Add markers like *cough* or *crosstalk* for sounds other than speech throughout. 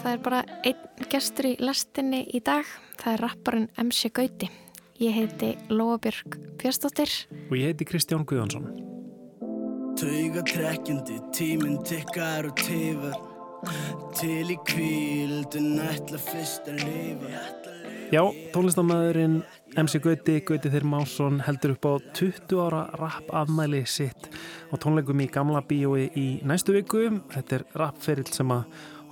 Það er bara einn gestur í lastinni í dag. Það er rapparinn MC Gauti. Ég heiti Lóabjörg Björnsdóttir. Og ég heiti Kristján Guðjónsson. Tauga trekkjandi, tíminn tikkar og tifar Til í kvíldu nætla fyrst að lifa Já, tónlistamæðurinn MC Gauti, Gauti Þeir Másson heldur upp á 20 ára rap afmæli sitt og tónleikum í gamla bíói í næstu viku. Þetta er rapferill sem að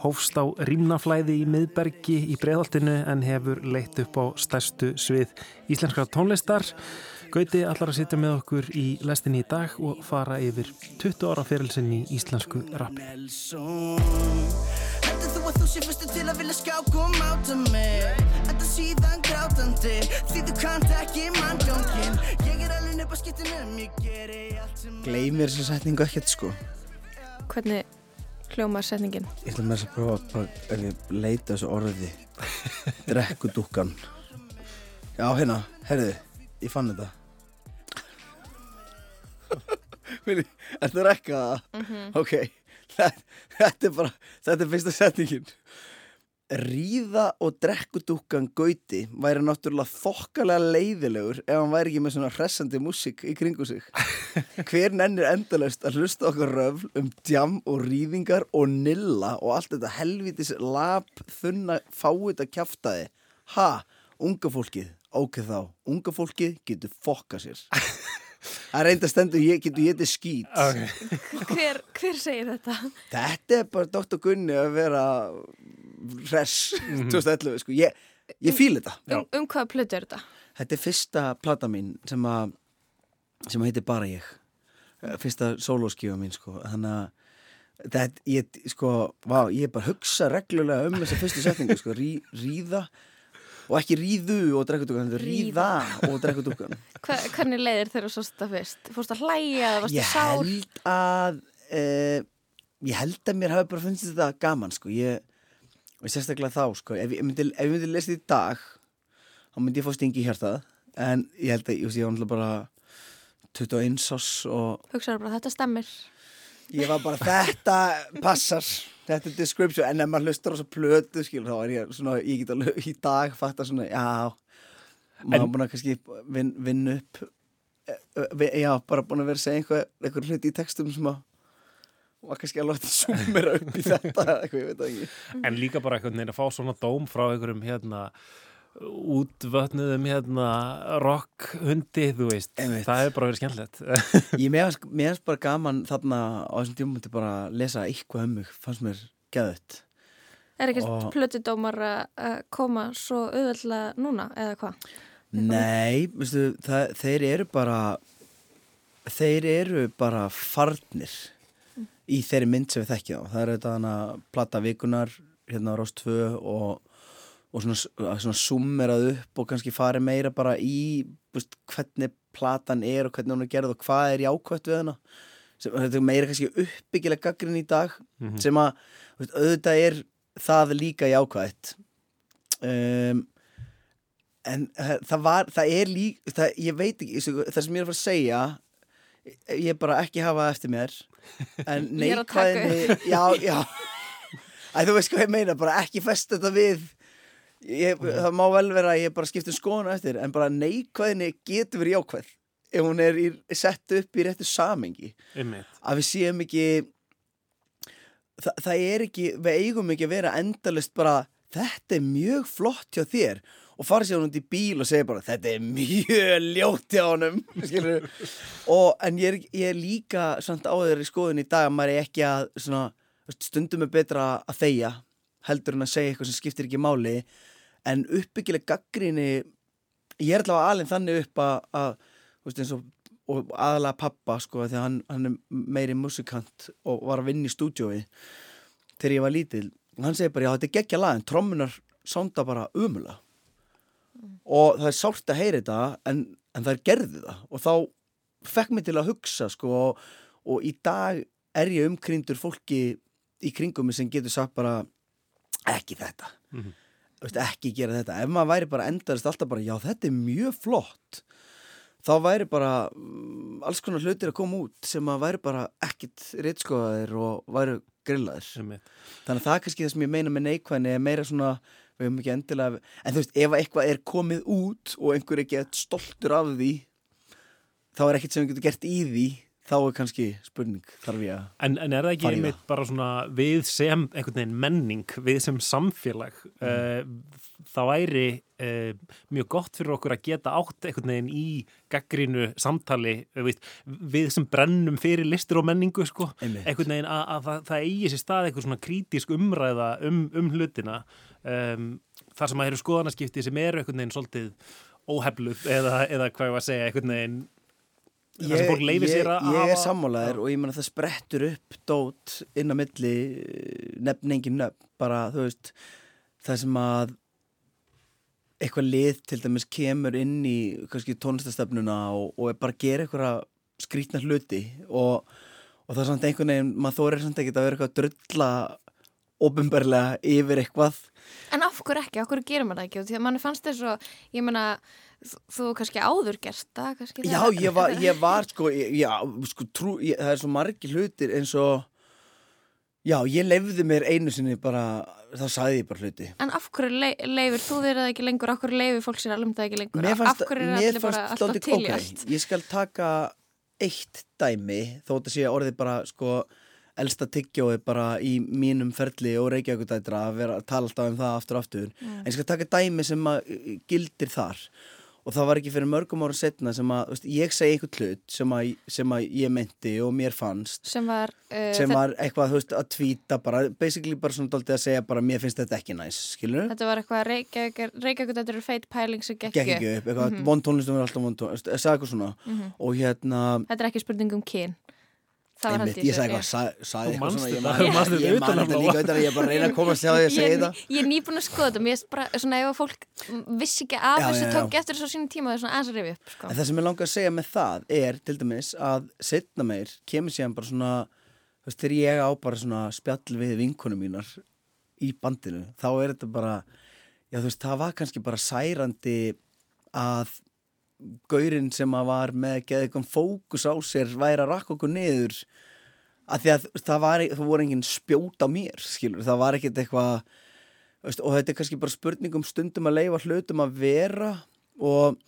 hófst á rýmnaflæði í miðbergi í breiðaltinu en hefur leitt upp á stærstu svið íslenskra tónlistar. Gauti allar að sitja með okkur í lestinni í dag og fara yfir 20 ára ferilsinn í íslensku rappi. Heldur þú að þú sé fyrstu til að vilja skákum áta mig Þetta síðan grátandi Því þú kant ekki manngangin Ég er alveg nefn að skipta um Ég geri allt sem Gleimir þessu setningu ekkert sko Hvernig hljómar setningin? Ég ætla með þess að prófa að leita þessu orði Drekkudúkan Já, hérna, herðu, ég fann þetta *laughs* Minni, er það rekka það? Mhm. Ok, þetta, *laughs* þetta er bara, þetta er fyrsta setningin Ríða og drekkudúkan Gauti væri náttúrulega þokkalega leiðilegur ef hann væri ekki með svona hressandi músík í kringu sig *laughs* Hver nennir endalaust að hlusta okkar röfl um djam og rýðingar og nilla og allt þetta helvitis lap, þunna, fáið að kjaftaði Ha, unga fólkið, ok þá, unga fólkið getur fokka sér *laughs* Það reynda stendur, ég getur ég þetta skýt Okay. Hver, hver segir þetta? Þetta er bara Dr. Gunni að vera hress *laughs* 2011 sko. ég, ég fíl þetta Um, um hvaða plötu er þetta? Þetta er fyrsta plata mín sem að sem að heitir Bara ég Eh, fyrsta sólóskífa mín sko. þannig að þetta, ég, sko, vá, ég bara hugsa reglulega um þessa fyrstu setningu sko. Rí, ríða og ekki ríðu og drekkutugan ríða og drekkutugan *laughs* Hva, hvernig leiðir þeirra svo þetta fyrst? Fórst að hlæja ég held að uh, ég held að mér hafi bara fundist þetta gaman sko ég, og sérstaklega þá sko ef ég myndi, ef ég myndi lesa þetta í dag þá myndi ég fá stingi í hjartað. En ég held að ég, ég var náttúrulega bara 21 ás og Hugsaður bara þetta stemmir. ég var bara þetta passar. Þetta er description. En ef maður hlustar á svo plötu skil þá er ég svona ég get alveg í dag fatta svona já. Maður En- búin að kannski vin, vinna upp e, e, já bara búin að vera að segja einhver, einhver hluti í textum sem að var kannski að láta sumera upp í þetta eða eitthvað, ég veit það ekki. En líka bara einhvern veginn að fá svona dóm frá einhverjum hérna útvötnuðum hérna rockhundi, þú veist. Einmitt. það hefur bara verið skemmtilegt. Ég meðast með bara gaman þarna á þessum tímum bara að lesa eitthvað um mig fannst mér geðut Er ekkert Og- plötudómar að að koma svo auðvöldlega núna eða hvað? Nei, veistu, það, þeir eru bara þeir eru bara farnir í þeirri mynd sem við þekkja á það er þetta hana platta vikunar hérna á Rás 2 og, og svona, svona summerað upp og kannski farið meira bara í veist, hvernig platan er og hvernig hún er gerð og hvað er jákvæmt við hana. Sem, þetta er meira kannski uppbyggilega gaggrinn í dag sem að veist, auðvitað er það líka jákvæmt um, en það var, það er lík það, ég veit ekki, það sem ég er að fara að segja ég bara ekki hafa það eftir mér. En *laughs* neikvæðinni *laughs* já, já. Æ, þú veist hvað ég meina, bara ekki fest þetta við. Ég, það má vel vera að ég bara skipti um skoðun eftir en bara neikvæðinni getur verið jákvæð ef hún er í, sett upp í réttu samengi Einmitt. að við séum ekki Þa, það er ekki, við eigum ekki að vera endalist bara, þetta er mjög flott hjá þér og fara sér hún út í bíl og segja bara, þetta er mjög *laughs* ljótt hjá honum *laughs* og en ég er, ég er líka samt á þeirri skoðun í dag að maður er ekki að svona, stundum er betra að þegja heldur en að segja eitthvað sem skiptir ekki máli. En uppbyggileg gaggrinni ég er allavega alveg þannig upp að, að og, og aðalega pappa sko, því að hann, hann er meiri musikant og var að vinna í stúdjói þegar ég var lítil. Og hann segir bara, já þetta er geggja lag en trommunar sánda bara umulega og það er sárt að heyra þetta en, en það er gerði það. Og þá fekk mig til að hugsa sko og, og í dag er ég umkrindur fólki í kringum sem getur sagt bara ekki þetta. Mhm. Þú veist, ekki gera þetta. Ef maður væri bara endarist alltaf bara já þetta er mjög flott. Þá væri bara mm, alls konar hlutir að koma út sem að væri bara ekkit reitskoðaðir og væri grillaðir. Þannig að það er kannski það sem ég meina með neikvæðni er meira svona, við höfum ekki endilega en þú veist, ef eitthvað er komið út og einhver er ekki stoltur af því þá er ekkert sem við getum gert í því þá er kannski spurning, þarf ég að En, en er það ekki einmitt bara svona við sem einhvern veginn menning, við sem samfélag Mm. uh, þá væri uh, mjög gott fyrir okkur að geta átt einhvern veginn í gaggrínu samtali uh, við, við sem brennum fyrir listur og menningu sko, Einmitt. einhvern veginn að, að það, það eigi sér stað einhver svona krítisk umræða um, um hlutina um, þar sem að eru skoðanaskipti sem eru einhvern veginn svolítið óhefluð eða, eða hvað ég var að segja einhvern veginn þar sem fólk leifir sér að ég er hafa- sammálaðir og ég menna það sprettur upp dót inn á milli nefn engin nöfn bara þú veist það sem að eitthvað lið til dæmis kemur inn í kannski tónlistastöfnuna og, og er bara að gera eitthvað skrítna hluti og, og það er samt einhvern veginn maður þórir samt ekki að vera eitthvað að drulla ofinbarlega yfir eitthvað En af hverju ekki? Af hverju gerir maður það ekki? Því að manni fannst þess að, ég meina, þú, þú kannski áður gerst það, Já, ég var, *laughs* ég var sko, já, sko, trú, ég, það er svo margir hlutir eins og, já, ég lefði mér einu sinni bara, þá sagði ég bara hluti. En af hverju le leifir þú þér það ekki lengur? Af hverju leifir fólk sér alveg það ekki lengur? Mér fannst, er mér fannst alltaf til í allt? Ég skal taka eitt dæmi, þó þetta sé orðið bara, sko, elsta tyggjói bara í mínum ferli og reykjaugudætra að vera að tala alltaf um það aftur og aftur. En ég skal taka dæmi sem að gildir þar. Og það var ekki fyrir mörgum ára setna sem að, veist, ég segi einhvern hlut sem að, sem að ég meinti og mér fannst. Sem var... Uh, sem var eitthvað, veist, að tvíta bara, basically bara svona dálítið að segja bara mér finnst þetta ekki næs, skilur þetta var eitthvað eru feit pæling sem gekk ekki upp, eitthvað, mm -hmm. von tónlistum er alltaf von tónlistum, ég sagði eitthvað svona. Og hérna, Þetta er ekki spurning um kyn. Það var einmitt, haldið ég sagði eitthvað ég þetta, man- þú manst þetta ég man utan að þetta líka utan að ég bara reyna að komast hjá því að segja þetta ég er nýbúin að skoða þetta, mér er bara svona ef að fólk vissi ekki af þessu já, já. tók eftir þessu sínum tíma og það er svona aðeins að rifja upp, sko. en það sem ég langar að segja með það er til dæmis að setna meir kemur síðan bara svona þú veist, þegar ég á bara svona spjall við vinkunum mínar í bandinu þá er þetta bara, já þú veist, það var kannski bara særandi að gaurinn sem að var með ekki eitthvað fókus á sér væri að rakka okkur niður að því að það, var, það voru engin spjót á mér skilur, það var ekkert eitthvað og þetta er kannski bara spurningum stundum að leifa hlutum að vera og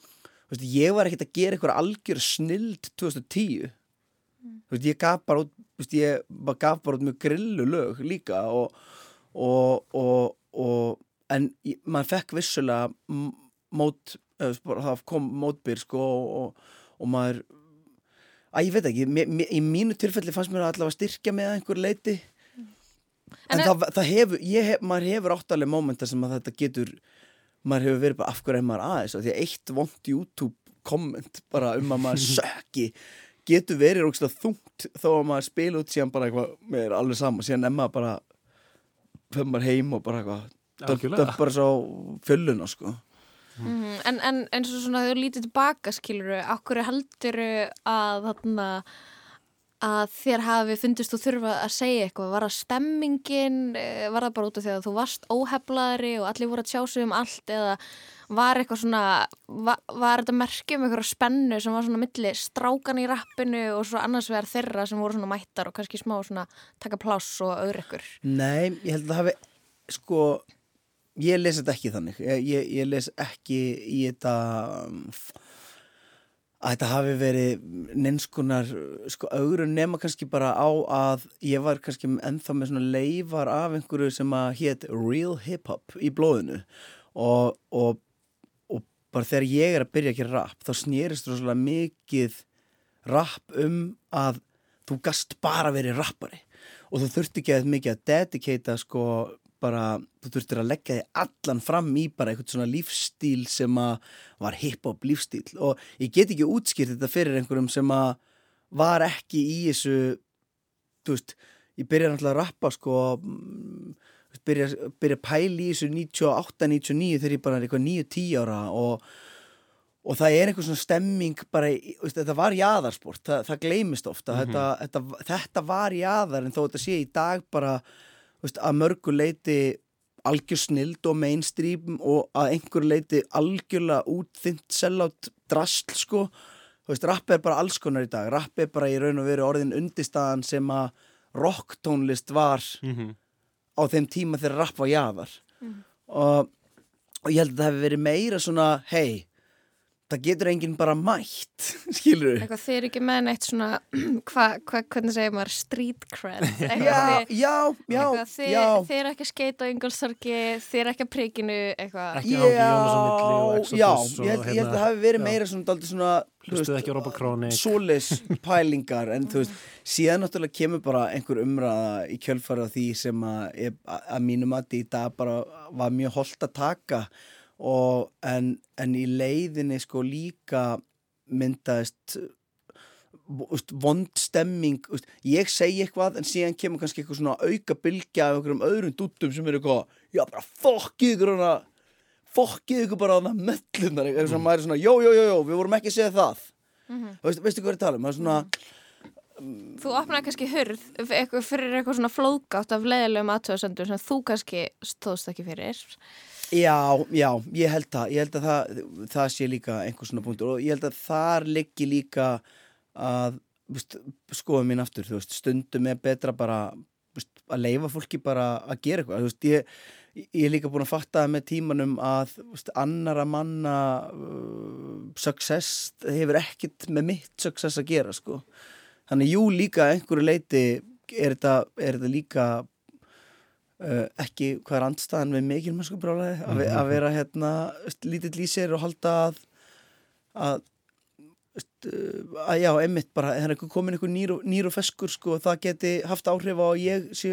veist, ég var ekkert að gera eitthvað algjör snild 2010 þú veist, ég gaf bara út veist, ég gaf bara út mjög grillu lög líka og, og, og, og en maður fekk vissulega mót það kom mótbyr sko og, og, maður að ég veit ekki, í mínu tilfelli fannst mér allavega styrkja með einhver leiti en, En það, það hefur hef, maður hefur áttalega mómenta sem að þetta getur maður hefur verið bara af hverju er maður aðeins? Því að eitt vond YouTube komment bara um að maður *laughs* sökki getur verið rókslega þungt þó að maður spila út síðan bara eitthvað með er alveg sama, síðan maður bara fyrir maður heim og bara eitthvað dömpar svo fylluna sko Mhm, En, en eins og svona þú lítið tilbaka skiluru, okkur heldur að þarna að þér hafi fundist þú þurfa að segja eitthvað, var það stemmingin? Eh, var það bara út af því að þú varst óheflaðri og allir voru að tjá sig um allt? Eða var eitthvað svona var, var þetta merkjum eitthvað spennu sem var svona milli strákan í rappinu og svo annars vegar þeirra sem voru svona mættar og kannski smá svona taka pláss og öðru ykkur? Nei, ég held að það hafi sko, ég les þetta ekki þannig. Ég, ég, les ekki í þetta um, að þetta hafi verið neinskunar sko augrun nema kannski bara á að ég var kannski ennþá með svona leifar af einhverju sem að hétt real hip-hop í blóðinu. Og, og, og bara þegar ég er að byrja gera rap þá snýrist rosalega mikið rap um að þú gast bara verið rappari. Og þú þurfti ekki að mikið að dedicata sko bara, þú þurftir að leggja þig allan fram í bara eitthvað svona lífstíl sem að var hip-hop lífstíl og ég get ekki útskýrt þetta fyrir einhverjum sem að var ekki í þessu þú veist, ég byrja náttúrulega að rappa sko mm, þú veist, byrja, byrja að pæla í þessu 98-99 þegar ég bara er eitthvað 9-10 ára og og það er einhver svona stemming bara, veist, þetta var jaðarsport, það, það gleymist ofta þetta, þetta, þetta var jaðar en þó þetta sé í dag bara veist, að mörgu leiti algjör snild og mainstream og að einhver leiti algjörlega útþynt sellátt drasl sko. Þú veist, rapp er bara alls konar í dag. Rapp er bara í raun og veru orðin undirstaðan sem að rocktónlist var Mhm. á þeim tíma þegar rapp var jaðar. Og, og ég held að það hefði verið meira svona hei, það getur enginn bara mætt *laughs* skilur Eitthvað þið eru ekki með neitt svona, *clears throat* hva, hva, hvernig segir maður, street cred. *laughs* Eitthvað já, þið- já, já, eitthvað, þið, já þið eru ekki að skeita á Ingolstorgi, þið eru ekki að prikinu, eitthvað. Ekki hangi Jónas á milli og Já, Exodus já, og ég held, ég held að hérna- það hafi verið já. meira svona svona veist, ekki á Robert Kronik. svoleiðis *laughs* pælingar en þú veist, síðan náttúrulega kemur bara einhver umræða í kjölfara því sem að, að, að mínum að dag bara var mjög holdt að taka og en, en í leiðinni sko líka myndaðist vond stemming úst, ég segi eitthvað en síðan kemur kannski eitthvað svona auka bylgja af einhverjum öðrum dúttum sem eru eitthvað, já bara fokkið ykkur hana fokkið ykkur bara hana mellunar, eitthvað svona maður er svona, jó, jó, jó, jó, við vorum ekki að segja það. Veistu, veistu hvað er að tala um, það er svona Þú opnaði kannski eitthvað, fyrir eitthvað svona flóðgátt af leiðilegum aðtöðasendur sem þú kannski stóðst ekki fyrir. Já, já, ég held það, ég held að það, það sé líka einhver svona punktur og ég held að þar liggi líka að, skoða mín aftur, þú veist, stundum er betra bara, veist, að leifa fólki bara að gera eitthvað, þú veist, ég, ég er líka búin að fatta með tímanum að, veist, annara manna uh, success hefur ekkit með mitt success að gera, sko. Þannig, jú, líka einhverju leiti er þetta, er þetta líka ekki hvað er andstæðan við mikilmennsku brálaði að, ve að vera hérna lítill í sér og halda að að, uh, að já, einmitt bara það er komin einhver nýr og, nýr og feskur sko, það geti haft áhrif á að ég sé,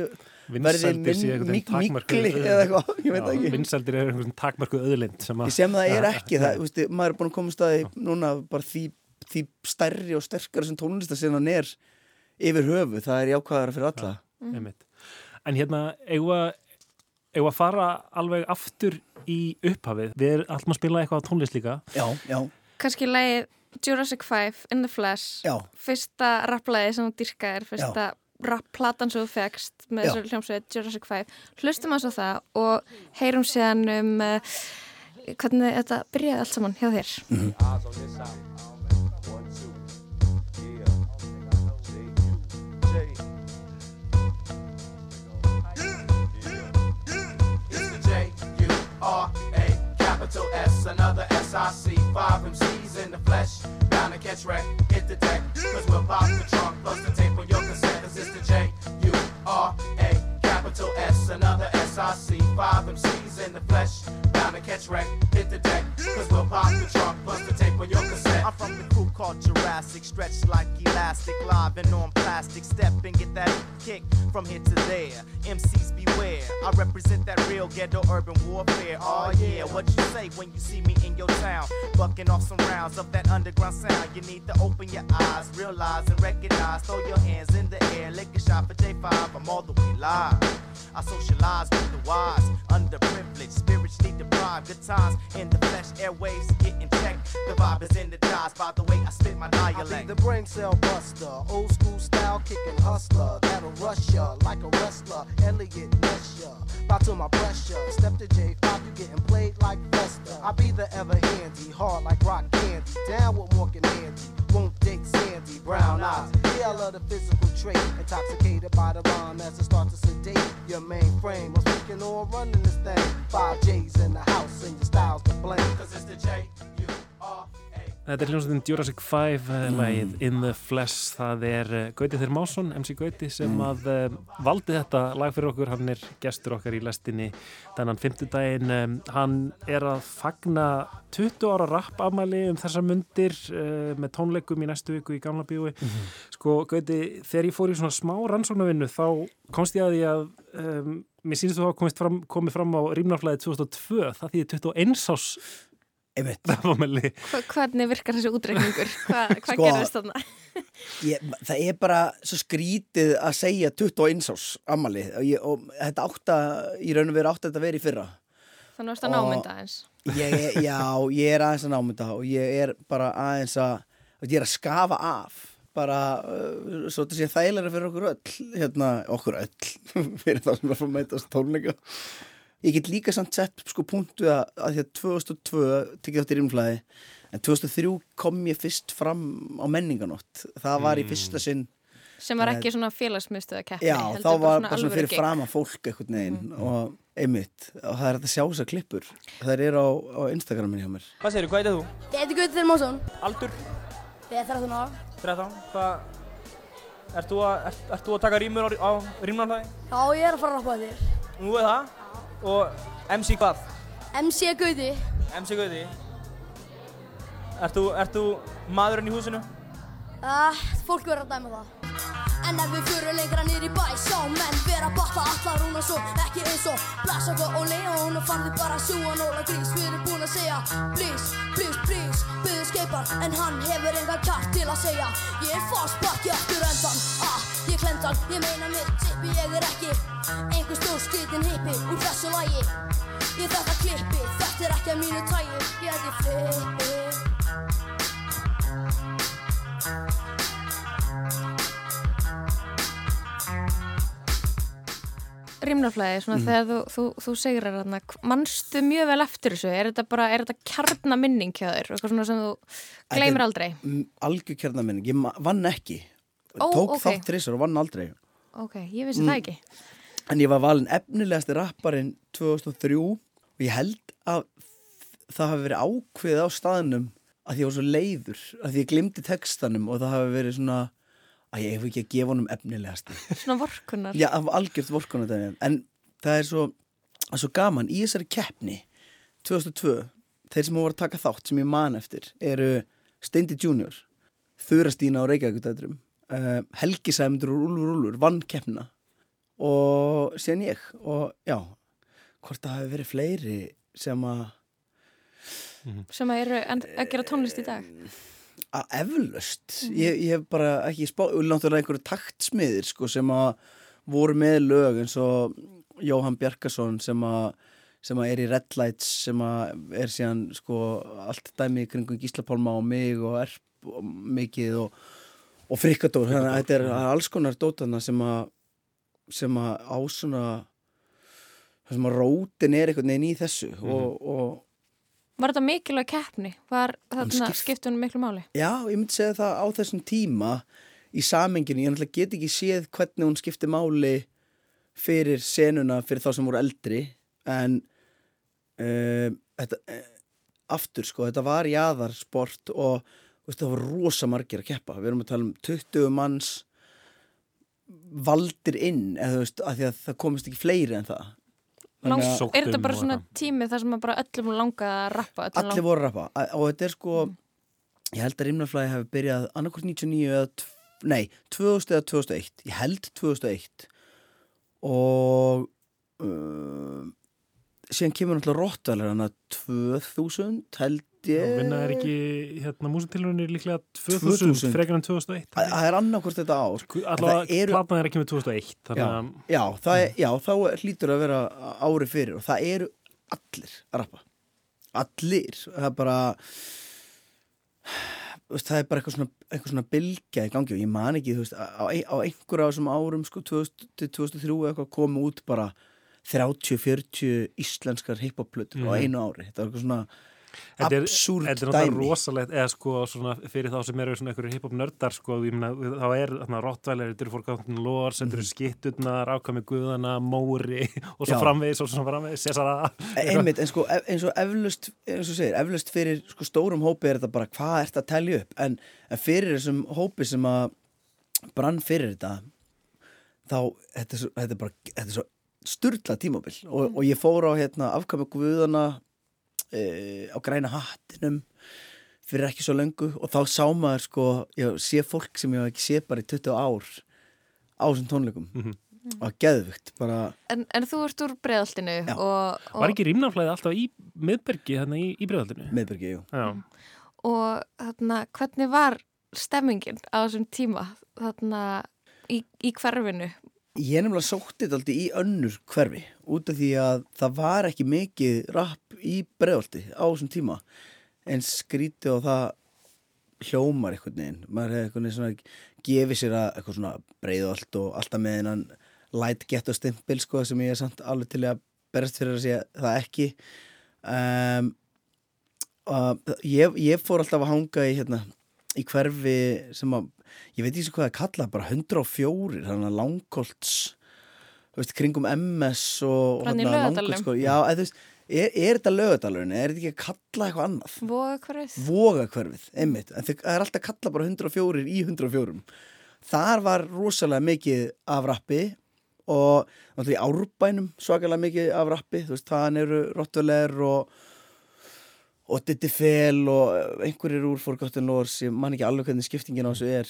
verði mikli eða eitthvað, *laughs* ég veit það ekki. Vinsældir er einhvern takmarkuð öðlind sem að sem það er ekki það, veist, *laughs* maður er búin að koma staði núna bara því, því stærri og sterkari sem tónlistasinnan er yfir höfu, það er jákvæðara fyrir alla. Einmitt. En hérna, eigum eigum að fara alveg aftur í upphafið. Við erum alltaf að spila eitthvað á tónlist líka. já, já, Kannski lagið Jurassic 5, In the Flash, já, fyrsta rapplagið sem þú dyrka er fyrsta rapplatan sem þú fegst með þessu hljómsveit Jurassic 5. Hlustum að svo það og heyrum síðan um uh, hvernig þetta byrjaði allt saman hjá þér. Eyes on capital S, another S I C. Five MCs in the flesh, bound to catch wreck, hit the deck. Cause we'll pop the trunk, plus the tape on your cassette. Cause it's the J U R A capital S, another S I C. Five MCs in the flesh, bound to catch wreck, hit the deck. Cause we'll pop the trunk, bust the tape on your cassette. I'm from the crew called Jurassic, stretched like elastic, live and on plastic. Step and get that kick from here to there. MCs beware, I represent that real ghetto urban warfare. Oh yeah, what you say when you see me in your town? Bucking off some rounds of that underground sound. You need to open your eyes, realize and recognize. Throw your hands in the air, lick a shot for J5. I'm all the way live. I socialize with the wise, underprivileged, spirits need to bribe. Good times in the flesh, airwaves getting checked. The vibe is in the dies. By the way, I spit my I be dialect. the brain cell buster, old school style kicking hustler. That'll rush ya like a wrestler. Elliot Ness ya. Bow to my pressure. Step to J5, you getting played like Vesta. I be the ever handy, hard like rock candy. Down with Morgan handy. Won't date Sandy, brown eyes. Yeah, I love the physical trait. Intoxicated by the rhyme as it starts to sedate your mainframe. I'm on running this thing. Five J's in the house and your style's to blame. Cause it's the J U R A. Þetta er hljómsveitin Jurassic 5 mm. lagið In the Flesh. Það er uh, Gauti Þeir Másson, MC Gauti, sem að uh, valdi þetta lag fyrir okkur. Hann er gestur okkar í lestinni þennan fymtudaginn. Um, hann er að fagna 20 ára rappamæli um þessar mundir með tónleikum í næstu viku í Gamla bíói. Sko, Gauti, þegar ég fór í svona smá rannsóknarvinnu þá komst ég að því að um, mér sínst þú fram, komið fram á rýmnaflæði 2002. Það þýðir 21 ás hvernig virkar þessi útreikningur? *laughs* Hva, hvað Sko- gerðist þarna? *laughs* ég, það er bara svo skrítið að segja 21 árs ammali og, ég, og þetta átt að í raun og veru átt að þetta verið í fyrra Þannig varst að Og- námynda eins. ég, já, ég er aðeins að námynda og ég er bara aðeins að ég er að skafa af bara, uh, svo þetta sé þægilega fyrir okkur öll hérna, okkur öll *laughs* fyrir það sem er að fá að mætast tónleika ég get líka samt sett sko punktu að, að því að 2002 tekið átt í rímflæði en 2003 kom ég fyrst fram á menninganótt það var í fyrsta sinn sem var ekki svona félagsmiðstöða keppni Já, heldur þá var bara svona fyrir gig. frama fólk einhvern veginn og einmitt og það er hægt að sjá þessar klippur það eru á, á Instagramin hjá mér Hvað segirðu, hvað heitir þú? Ég heiti Guði Þeir Másson, Aldur? ég er 13 ára. 13. Hvað, ert þú að, ert þú að taka rímur á, á rímnarflæði? Já, ég er að fara að rappa þér. Nú er það. Og MC hvað? MC Guði, MC Gauði. Ert þú, maðurinn í húsinu? uh, fólk verður að dæma það. En ef við fyrir lengra nýr í bæ Sjá menn vera batta allar hún og svo Ekki eins og Blasaka og Leon Og farði bara að sjúa nóla grís Við erum búin að segja Please, please, please Byðu skeipar En hann hefur enga kart til að segja Ég er fast bakki eftir endan Ah, ég klemt hann Ég meina mitt tippi Ég er ekki Einhver stór skritin hippi Úr þessu lagi. Ég þetta klippi Þetta er ekki að mínu tægi Ég heiti flippi. Rímnaflæði, svona þegar þú, þú, þú segir hérna, mannstu mjög vel eftir þessu? Er þetta bara, er þetta kjarnaminning hjá þér, eitthvað svona sem þú gleymir aldrei? Algjör kjarnamenning, ég vann ekki Ó, Tók ok. þátt þrísar og vann aldrei. Ok, ég vissi Mm. það ekki. En ég var valin efnilegasti rapparinn 2003 og ég held að það hafi verið ákveðið á staðnum að ég var svo leiður, að ég glimti textanum og það hafi verið svona að ég hef ekki að gefa honum efnilegasti. *laughs* Svona vorkunar Já, algjört vorkunardæmi. En það er svo, það er svo gaman í þessari keppni 2002 þeir sem voru að taka þátt sem ég man eftir eru Steindi Junior Þurastína á Reykjavíkutætrum uh, Helgi Sæmundur og Úlfur Úlfur vann keppnina. Og síðan ég. Og já, hvort það hafi verið fleiri sem að sem að eru að gera tónlist í dag? Að eflaust. Ég, ég hef bara ekki spá og náttúrulega einhverju taktsmiðir sko, sem að voru með lög eins og Jóhann Bjarkason sem að sem að er í Red Lights sem að er síðan sko allt dæmi í kringum Gísla Pálma og mig og Erp og mikið og, og Frikadór þannig að þetta er alls konar dótana sem að sem að á svona sem að rótin er einhvern veginn í þessu og, og Var þetta mikilvæg keppni? Var þarna skipt- skiptunum miklu máli? Já, ég myndi segja það á þessum tíma í samenginu, ég náttúrulega get ekki séð hvernig hún skipti máli fyrir senuna, fyrir þá sem voru eldri en uh, þetta, uh, aftur sko, þetta var jaðarsport og veist, það var rosa margir að keppa. Við erum að tala um 20 manns valdir inn eða þú veist, að því að það komist ekki fleiri en það. Lang, er þetta bara svona tími þar sem að bara öllum langa að rappa? öllum Allir voru að rappa. Og þetta er sko ég held að Rimnaflæði hefði byrjað annarkvort 99 eða nei, 2000 eða 2001 ég held 2001 og uh, síðan kemur náttúrulega Rottvælar hann að 2000 held ég Vinna er ekki hérna músitilrunir líklega 2000, 2000. frekar en 2001 Það það er annarkvort þetta ár. Allavega eru- platan er ekki með 2001 þannig já, að já, það er, já, þá hlýtur að vera ári fyrir og það eru allir að rappa. Allir, það er bara það er bara eitthvað svona, eitthvað svona bylgja í gangi og ég man ekki, þú veist, á, á einhverja af þessum árum, sko, 2000 til 2003 eða eitthvað komu út bara 30-40 íslenskar hiphop-plötur á Mhm. einu ári, þetta var eitthvað svona Absúrt þetta er náttúrulega dæmi. rosalegt eða sko svona fyrir þá sem eru svona einhverju hip-hop nördar sko, meina, þá er þarna Rottweiler, þetta eru Forgotten Lords, þetta eru Skitturnar, Ákvæmi Guðana, Móri *laughs* og svo Já. framvegis og svo framvegis Cesara einmitt, en sko, ef- eins og eflaust eins og segir, eflaust fyrir sko, stórum hópi er þetta bara hvað ert að telja upp? En, en fyrir þessum hópi sem að brann fyrir þetta þá, þetta er, svo, þetta er bara þetta er svo sturla tímabil. Og, og ég fór á hérna afkvæmi guðana e, á græna hattinum fyrir ekki svo löngu og þá sá maður sko, ég sé fólk sem ég hef ekki sé bara í 20 ár á þessum tónleikum og geðvikt, bara En, en þú ert úr breðaltinu Já. og, og, Var ekki rýmnaflæði alltaf í miðbergi þarna í, í bregðaldinu? meðbyrgi, jú Já, og þarna, hvernig var stemmingin á þessum tíma þarna í, í hverfinu? Ég nefnilega sótti þetta aldrei í önnur hverfi út af því að það var ekki mikið rap í bregðaldi á þessum tíma en skríti og það hljómar einhvern veginn. Maður hefði einhvern veginn svona gefið sér að eitthvað svona breiðalt og alltaf með hennan light ghetto stimpil sko sem ég er samt alveg til að berast fyrir að segja það ekki. Um, og ég, ég fór alltaf að hanga í hérna í hverfi sem að ég veit ekki hvað það kalla, bara 104 þannig að langkolts veist, kringum MS og þarna Laugardalnum. Langholtsskóli. já, eða, þú veist, er, er þetta lögadalurinn er þetta ekki að kalla eitthvað annað Voga hverfið? vogakverfið, einmitt en það er alltaf að kalla bara 104 í 104 þar var rosalega mikið af rappi og náttúrulega í árbænum svakalega mikið af rappi þú veist, þaðan eru Rottweiler og og Diddy Fel og einhverjir úr Forgotten Lords ég man ekki alveg hvernig skiptingin á þessu er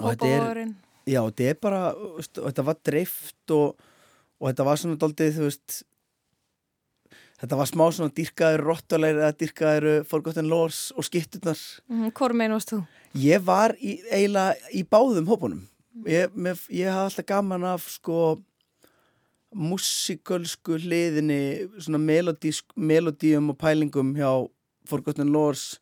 og þetta er já, þetta er bara, og þetta var dreift og, og þetta var svona daldið, þú veist þetta var smá svona dýrkaður Rottweiler eða dýrkaður Forgotten Lords og skitturnar Mhm, Hvor meginn varst þú? Ég var í, eiginlega í báðum hópunum. Ég, ég hafði alltaf gaman af sko músikalsku hliðinni, svona melodíum og pælingum hjá Forgotten Lords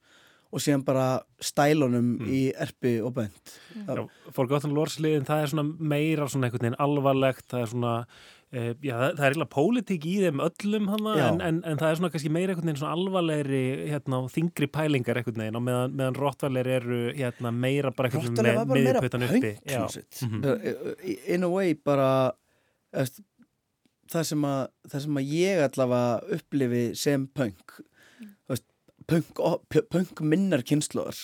og síðan bara stælunum í erpi og bönd. Já, Forgotten Lords liðin, það er svona meira svona einhvern veginn alvarlegt, það er svona e, já, það, það er eiginlega pólitík í þeim öllum hana, en, en, en það er svona kannski meira einhvern veginn svona alvarlegri hérna, og þingri pælingar einhvern veginn og meðan, meðan Rottweiler eru hérna, meira bara einhvern Rottweiler var bara meira miðjuputtan uppi. punk Já. hljómsveit. Mhm. in a way bara eftir, það, sem að, það sem að ég allavega upplifi sem punk. Þú veist, punk, punk minnar kynnslóðar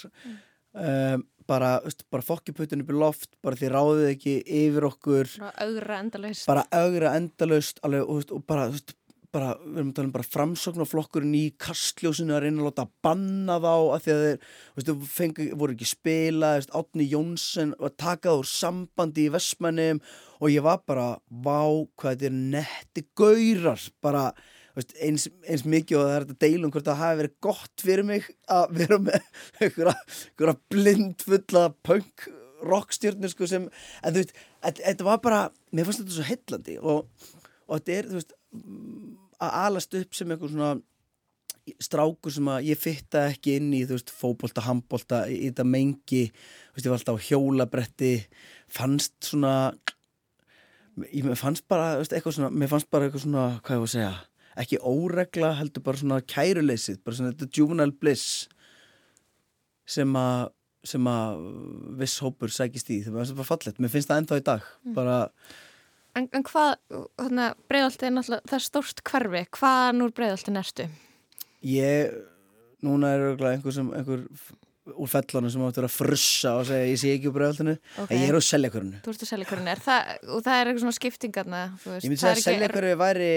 um, bara, veist, bara fokkiputun upp í loft bara því ráðið ekki yfir okkur. Bara augra endalaust. bara augra endalaust alveg, og, veist, og bara, bara, við erum að tala um bara framsóknarflokkurinn í kastljósinu að reyna að láta banna þá að því að þeir, þú veist, þau fengu, voru ekki spila, veist, Átni Jónsson var takað úr sambandi í Vestmannum og ég var bara, vá, hvað þetta er netti gaurar, bara, veist, eins, eins mikið og það er þetta deilum hvort það hafi verið gott fyrir mig að vera með *laughs* einhverja, blindfulla punk rockstjörnur sko sem, en þú veist, þetta- var bara, mér fannst þetta svo heillandi og, og þetta er, þú veist, að alast upp sem eitthvað svona strákur sem að ég fitta ekki inn í, þú veist, fótbolta, handbolta í, þetta mengi, þú veist, ég var alltaf á hjólabretti, fannst svona ég fannst bara, þú veist, eitthvað svona mér fannst bara eitthvað svona, hvað ég var að segja ekki óregla, heldur bara svona kæruleysið, bara svona þetta juvenile bliss sem að sem að viss hópur sækist í, það var bara fallegt, mér finnst það ennþá í dag. Bara, En, en hvað, hérna, breiðalti er náttúrulega, það er stórt hverfi. Hvaðan úr breiðalti nertu? ég núna er örgulega einhver sem einhver úr fellunum sem áttur að frussa og segja ég sé ekki úr bregðaltinu Ok. en ég er á seljakörunu Þú ert að selja hvernig er það, og það er eitthvað svona skiptingarna, þú veist. Ég myndi er að seljakörfi væri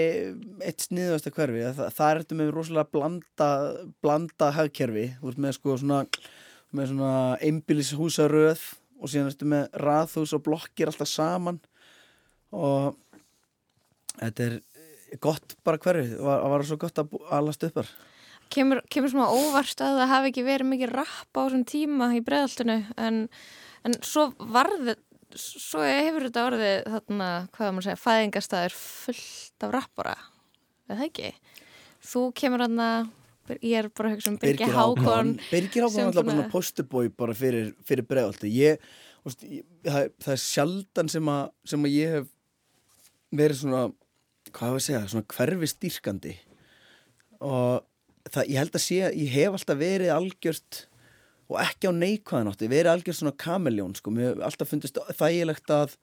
eitt sniðasta hverfi það, það ertu með rosalega blanda blanda hagkerfi þú ert með sko svona með svona einbýlishúsaröð og síðan ertu með raðhús og blokkir alltaf saman og þetta er gott bara hverfi það var, svo gott að alast uppar Kemur, kemur svona óvart að það hafi ekki verið mikið rapp á þessum tíma í breiðaltinu, en, en svo varði, svo hefur þetta orðið þarna, hvað maður að segja, fæðingastæður fullt af rappara, er það ekki? Þú kemur hann að, ég er bara að hugsa um Birgir Hákon. Birgir Hákon er alltaf bara svona- posterbói bara fyrir, fyrir bregðaldi ég, það, það er sjaldan sem að, sem að ég hef verið svona hvað hefur að segja, svona hverfi stýrkandi og það, ég held að sé að ég hef alltaf verið algjört og ekki á neikvæðan átti, verið algjört svona kameljón sko, mér hef alltaf fundist þægilegt að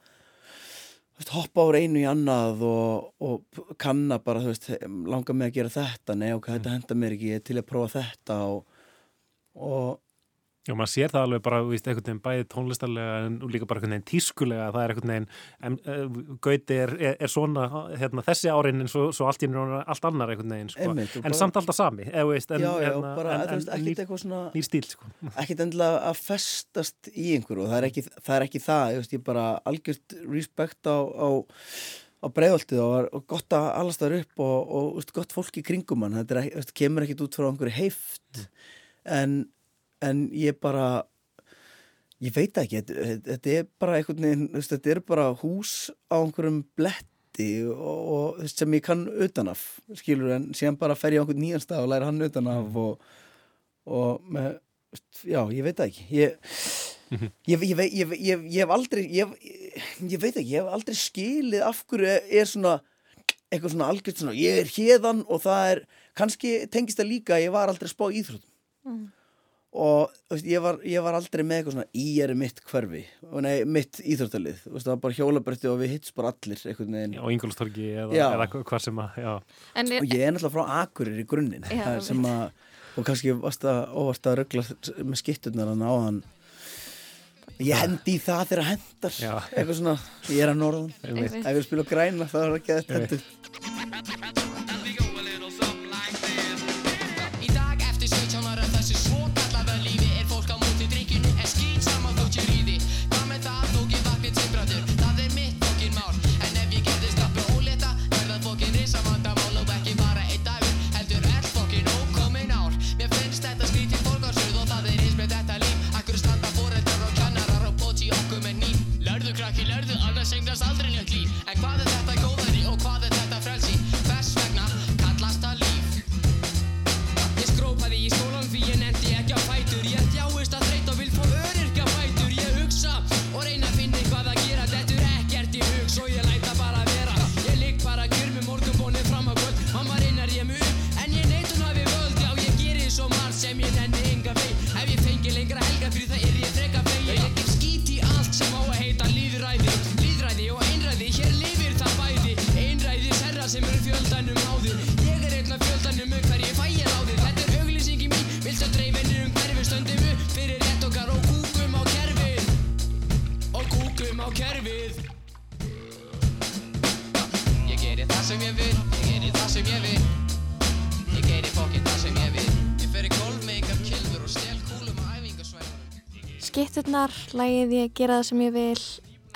veist, hoppa úr einu í annað og, og kanna bara, þú veist, langar mig að gera þetta? Nei, ok, þetta henda mér ekki, ég er til að prófa þetta og, og Já, maður sér það alveg bara, veist, einhvern veginn bæði tónlistarlega en líka bara einhvern veginn tískulega, það er einhvern veginn, en, uh, Gauti er, er, er svona, hérna, þessi árin en svo, svo allt allt annar einhvern veginn, sko, Einmitt, en bara- samt alltaf sami, eða, veist, en, já, já, hérna, bara, en, en, nýr, svona nýr stíl, sko. *laughs* ekkert endilega að festast í einhverju og það er ekki það, er ekki það ég, veist, ég bara algjört respekt á, á, á breiðoltið og, var- gott að allast það upp og, og, veist, gott fólk í kringum hann þetta er, veist, kemur ekkit út frá einhverju heift en, en ég bara ég veit ekki, þetta, er bara einhvern veginn, þetta er bara hús á einhverjum bletti og, og sem ég kann utanaf skilur en síðan bara fer ég á einhvern nýjan stað og læra hann utanaf og, og með, já, ég veit ekki ég, ég, ég, ég, hef aldrei ég, veit ekki, ég hef aldrei skilið af hverju er svona eitthvað svona algjört svona, ég er hérðan og það er, kannski tengist það líka ég var aldrei spá íþróttum Mm. Og þú veist, ég, var, ég var aldrei með eitthvað svona í er mitt hverfi. Og nei, mitt íþróttalið. Þú veist, það var bara hjólabretti og við hitts bara allir á Ingolstorgi eða, eða hvað sem að. En og ég er náttúrulega frá Akurir í grunninn. Já, það sem að, og kannski varst að óvart að rögla með skitturnar hann á hann ég hendi í það þegar hendar. Já. eitthvað svona, ég er að norðan. Ef ég spila á græna þá er það ekki að hendur lagið ég gera það sem ég vil.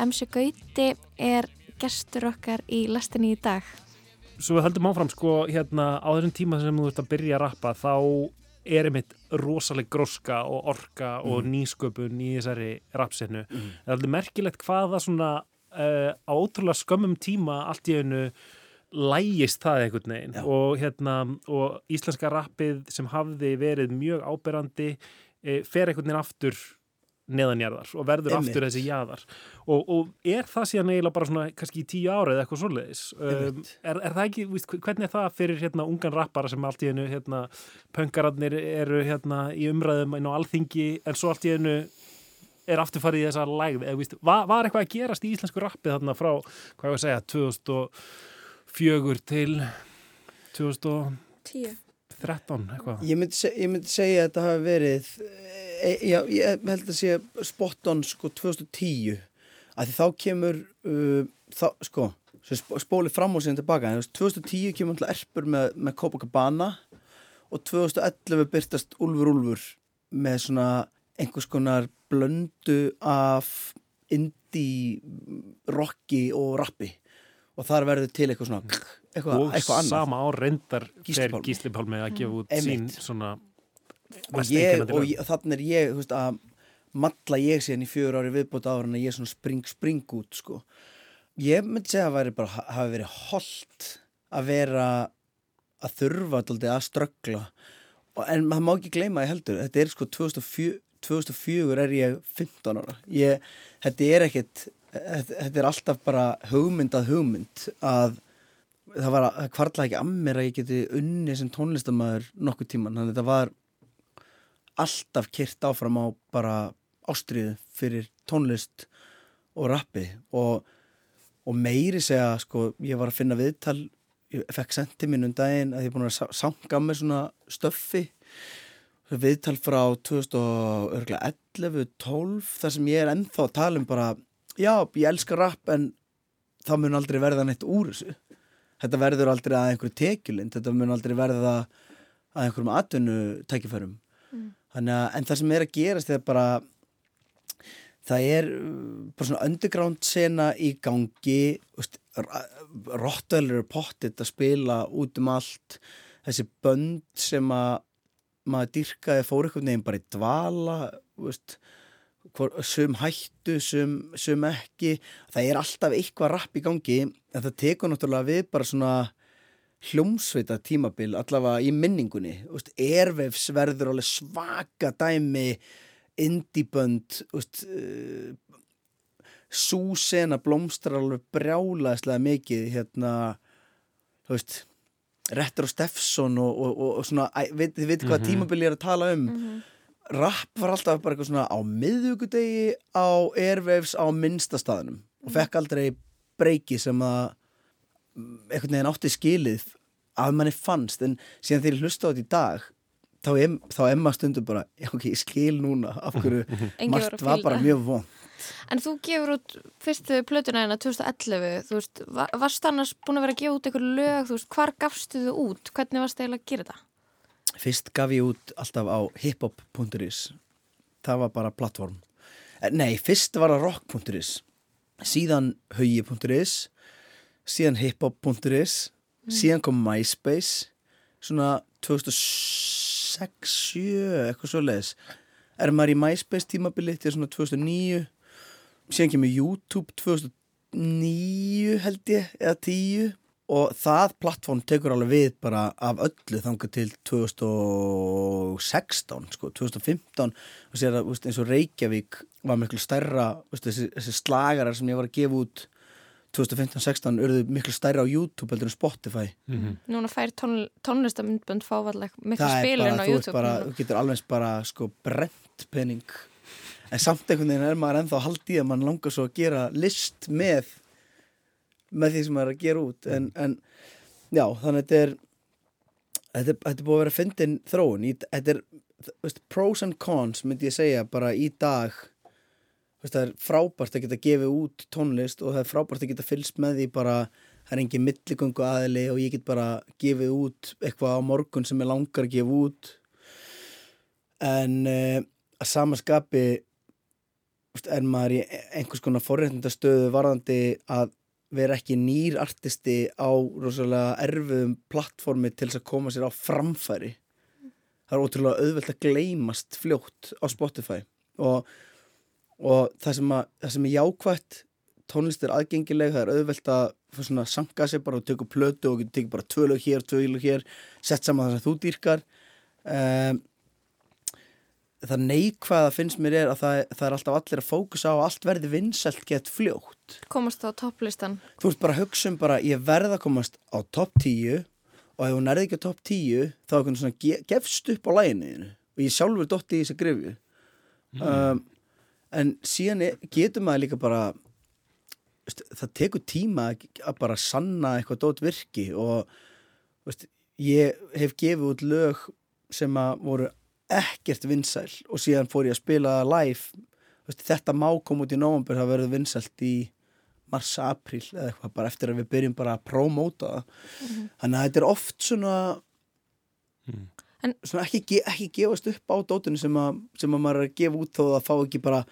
MC Gauti er gestur okkar í lestinni í dag. Svo við höldum áfram sko hérna á þessum tíma sem þú ert að byrja að rappa þá er einmitt rosaleg gróska og orka og Mhm. nýsköpun í þessari rappsinu. Það er alveg merkilegt hvað það svona uh, á ótrúlega skömmum tíma allt í einu lægist það einhvern veginn. Og, hérna, og íslenska rappið sem hafði verið mjög áberandi uh, fer einhvern veginn aftur neðanjarðar og verður Einmitt. aftur þessi jaðar. Og, og er það síðan eiginlega bara svona kannski í tíu ára eða eitthvað svoleiðis? Um, er, er það ekki, víst, hvernig er það fyrir hérna ungan rappara sem allt í einu hérna, pöngararnir eru hérna í umræðum inn á alþingi en svo allt í einu er aftur farið í þessa lægð eða víst, var, var eitthvað að gerast í íslensku rappið þarna frá, hvað ég að segja 2004 til 2013 Tíu. eitthvað? Ég myndi, seg, ég myndi segja að þetta hafi verið já, ég held að sé spot on sko 2010 að því þá kemur uh, þá, sko, spólið fram og síðan tilbaka, en þú veist, 2010 kemur alltaf erpur með, með Copacabana og 2011 byrtast Úlfur Úlfur með svona einhvers konar blöndu af indie rocki og rappi. Og þar verður til eitthvað svona eitthvað, og eitthvað annað. sama ár reyndar Gísli fer Pálmi. Gísli Pálmi að gefa út Einmitt. sín svona og, ég, og ég, þannig er ég veist, að matla ég síðan í fjögur ári viðbútt ára en ég svona spring spring út sko. ég myndi segja að ha- hafi verið holdt að vera að þurfa að ströggla. En maður má ekki gleyma því heldur þetta er sko 2004, 2004 er ég 15 ára. Ég, þetta er ekkit þetta, er alltaf bara hugmynd að hugmynd að það var að það kvarla ekki að mér að ég geti unni sem tónlistamæður nokkuð tíman þannig að þetta var alltaf kyrt áfram á bara ástriðu fyrir tónlist og rappi og, og meiri segja sko, ég var að finna viðtal ég fekk sendið minn um daginn að ég er búin að sa- sanga með svona stöffi. Viðtal frá 2011-12 þar sem ég er ennþá að tala um bara já, ég elska rapp en það mun aldrei verða neitt úr þessu. Þetta verður aldrei að einhverju tekjulind þetta mun aldrei verða að einhverjum atvinnu tækifærum Að, en það sem er að gerast er bara það er uh, bara svona underground sena í gangi Rottweiler er pottitt að spila út um allt. Þessi bönd sem að maður dyrkaði fór einhvern veginn bara í dvala veist, hvor, sum hættu, sum, sum ekki. Það er alltaf eitthvað rapp í gangi en það tekur náttúrulega við bara svona hljómsveita tímabil allavega í minningunni Airwaves verður alveg svaka dæmi indiebönd uh, Súsena blómstrar alveg brjálaðislega mikið hérna veist Rettur og Steffson og, og, og, og svona, veit, þið veit hvað Mhm. tímabil ég er að tala um Mhm. Rapp var alltaf bara eitthvað svona á miðvíkudegi á Airwaves á minnsta staðnum og fekk aldrei breyki sem að mm, einhvern veginn átti skilið að manni fannst en síðan þegar ég hlusta á þetta í dag þá er, þá maður stundum bara já ok, ég skil núna af hverju *laughs* var margt var bara mjög von En þú gefur út fyrstu plötuna hérna 2011, þú veist, va- varst annars búin að vera að gefa út einhver lög, þú veist, hvar gafstu þau út? Hvernig varst eiginlega að gera þetta? Fyrst gaf ég út alltaf á hiphop.is Það var bara plattform Eh, Nei, fyrst var það rock.is Síðan hugi.is Síðan hiphop.is Síðan kom MySpace Svona 2006, 7 Eitthvað svo leiðis Er maður í MySpace tímabili til svona 2009 Síðan kemur YouTube 2009 held ég Eða 10 og það plattform tekur alveg við bara af öllu þangað til 2016 sko, 2015 og sér að eins og Reykjavík var miklu stærra þessi, þessi slagarar sem ég var að gefa út 2015-16 urðu miklu stærra á YouTube heldur en Spotify. Núna fær tón, tónlistamindbönd fávalleg miklu spilin á YouTube. bara, þú getur alveg bara sko brent pening. En samt einhvern veginn er maður ennþá haldið að mann langar svo að gera list með með því sem maður er að gera út. En, en já, þannig að þetta er þetta er, þetta er búið að vera fyndin þróun. Í, þetta er veist, pros and cons myndi ég segja bara í dag veist, það er frábært að geta gefið út tónlist og það er frábært að geta fylgst með því bara það er engin milligöngu aðili og ég get bara gefið út eitthvað á morgun sem ég langar að gefa út. En uh, að samaskapi er maður í einhvers konar forréttindastöðu varðandi að vera ekki nýr artisti á rosalega erfiðum plattformi til þess að koma sér á framfæri. Það er ótrúlega auðvelt að gleymast fljótt á Spotify og, og það, sem að, það sem er jákvætt tónlist er aðgengileg, það er auðvelt að svona sanga sér bara og tökja plötu og getur tekið bara tvö lög hér, tvö lög hér sett saman það sem þú dýrkar. Um, það neikvæða finnst mér er að það, það er alltaf allir að fókusa á að allt verði vinsælt gett fljótt. Komast á topplistan. þú ert bara að hugsa um bara ég verð að komast á topp 10 og ef hún er ekki á topp 10 þá er einhvern svona ge gefst upp á læginu og ég sjálfur dotti í þessi grifju um, en síðan getur maður líka bara veist, það tekur tíma að, bara sanna eitthvað dót virki og veist, ég hef gefið út lög sem að voru ekkert vinsæl og síðan fór ég að spila live veist, þetta má koma út í nóvambur það verður vinsælt í mars, april eða eitthvað bara eftir að við byrjum bara að promóta það Mhm. þannig að þetta er oft svona En- svona ekki, ekki gefast upp á dótinu sem, að, sem að maður er að gefa út þó að fá ekki bara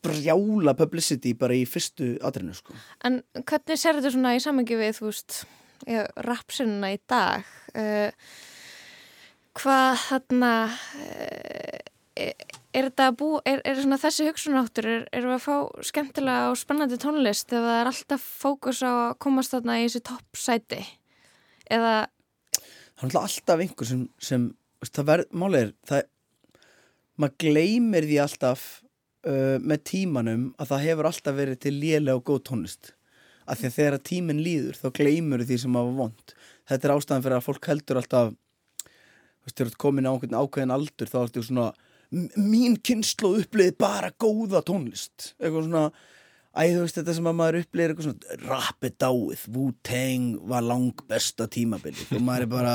brjála publicity bara í fyrstu atrinu sko. En hvernig ser þetta svona í samengi við, þú veist, rapsununa í dag? Uh, hvað þarna, uh, er bú, er, er svona þessi hugsunáttur, er, erum við að fá skemmtilega og spennandi tónlist það er alltaf fókus á að komast þarna í þessi toppsæti? Eða, það er alltaf einhver sem, sem það verð, málið er það, maður gleymir því alltaf uh, með tímanum að það hefur alltaf verið til lélega og góð tónlist. Af því að þegar tíminn líður þá gleymur því sem hafa vond þetta er ástæðan fyrir að fólk heldur alltaf þú veist, þegar þú komin á einhvern ákveðin aldur þá ertu svona "M- mín kynslu uppliði bara góða tónlist. Eitthvað svona Æ, þú veist þetta sem að maður upplýðir eitthvað svona Rappið dáið, Wu-Tang var lang besta tímabilið og maður er bara,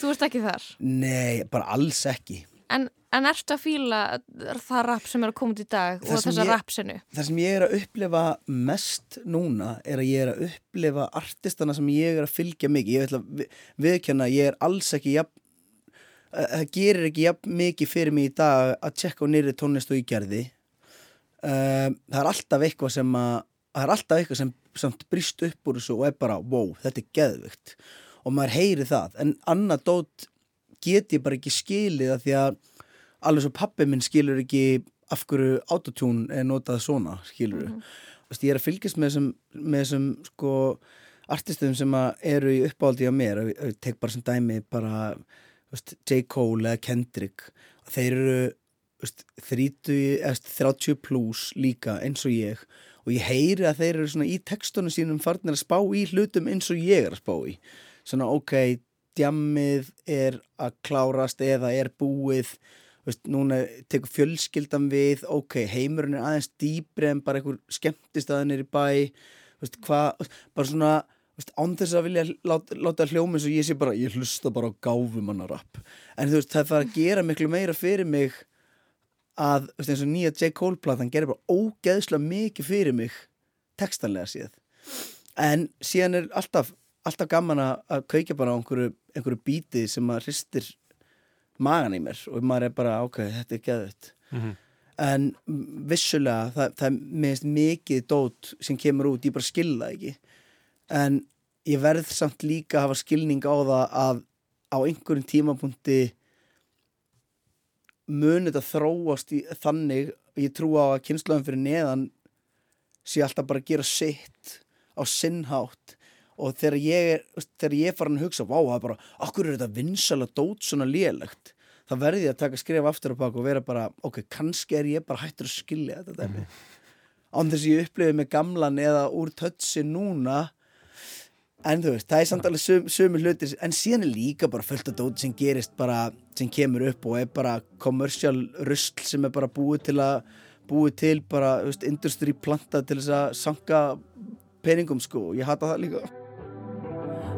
þú ert ekki þar? nei, bara alls ekki En, en ertu að fíla það rap sem er að koma út í dag Það og þessa rapsinu? Það sem ég er að upplifa mest núna er að ég er að upplifa artistana sem ég er að fylgja mikið ég ætla að vi- viðurkenna að ég er alls ekki jafn, að- það gerir ekki jafn mikið fyrir mig í dag að tjekka á nýri tónlist og ég gerði um, það er alltaf eitthvað sem að það er alltaf eitthvað sem samt brýst upp úr þessu og er bara, wow, þetta er geðvikt og maður heyri það. En annað dót get ég bara ekki skilið að því að alveg svo pappi minn skilur ekki af hverju autotune er notað svona skilur mm ég er að fylgjast með þessum, með þessum sko artistum sem eru í uppáldi á mér. Ég tek bara sem dæmi bara J. Cole eða Kendrick. Þeir eru 30, eða 30 plus líka eins og ég. Og ég heyri að þeir eru svona í textunum sínum farnir að spá í hlutum eins og ég er að spá í. Svona ok, djammið er að klárast eða er búið. Veist, núna tekur fjölskyldan við. Ok, heimurinn er aðeins dýbri en bara einhver skemmtistaðinir í bæ. Veist, hvað, bara svona veist, án þess að vilja láta, láta hljóma eins og ég sé bara, ég hlusta bara á gáfumannarapp en þú veist, það þarf að gera miklu meira fyrir mig að, og nýja J. Cole platan gerir bara ógeðslega mikið fyrir mig textanlega séð en síðan er alltaf alltaf gaman að kveikja bara á einhverju, einhverju bíti sem að hristir magan í mér og maður er bara, ok, þetta er geðut Mhm. en vissulega það, það er minnst mikið dót sem kemur út, ég bara skilða ekki en ég verð samt líka að hafa skilning á það að á einhverjum tímapunkti mun þetta þróast í, þannig ég trú á að kynnslöðum fyrir neðan sé alltaf bara að gera sitt á sinnhátt og þegar ég er, þegar ég farin að hugsa vá, það er bara, okkur er þetta vinsala dót svona lélegt, þá verði ég að taka skref aftur og baka og vera bara ok, kannski er ég bara hættur að skilja þetta dæmi. Án þess að ég upplifið með gamlan eða úr tötsi núna en þú veist, það er samt alveg sum, sömu hlutir en síðan er líka bara fullt af dóti sem gerist bara, sem kemur upp og er bara kommersial rusl sem er bara búið til að búið til bara, þú veist, industry planta til þess að sanka peningum sko, ég hata það líka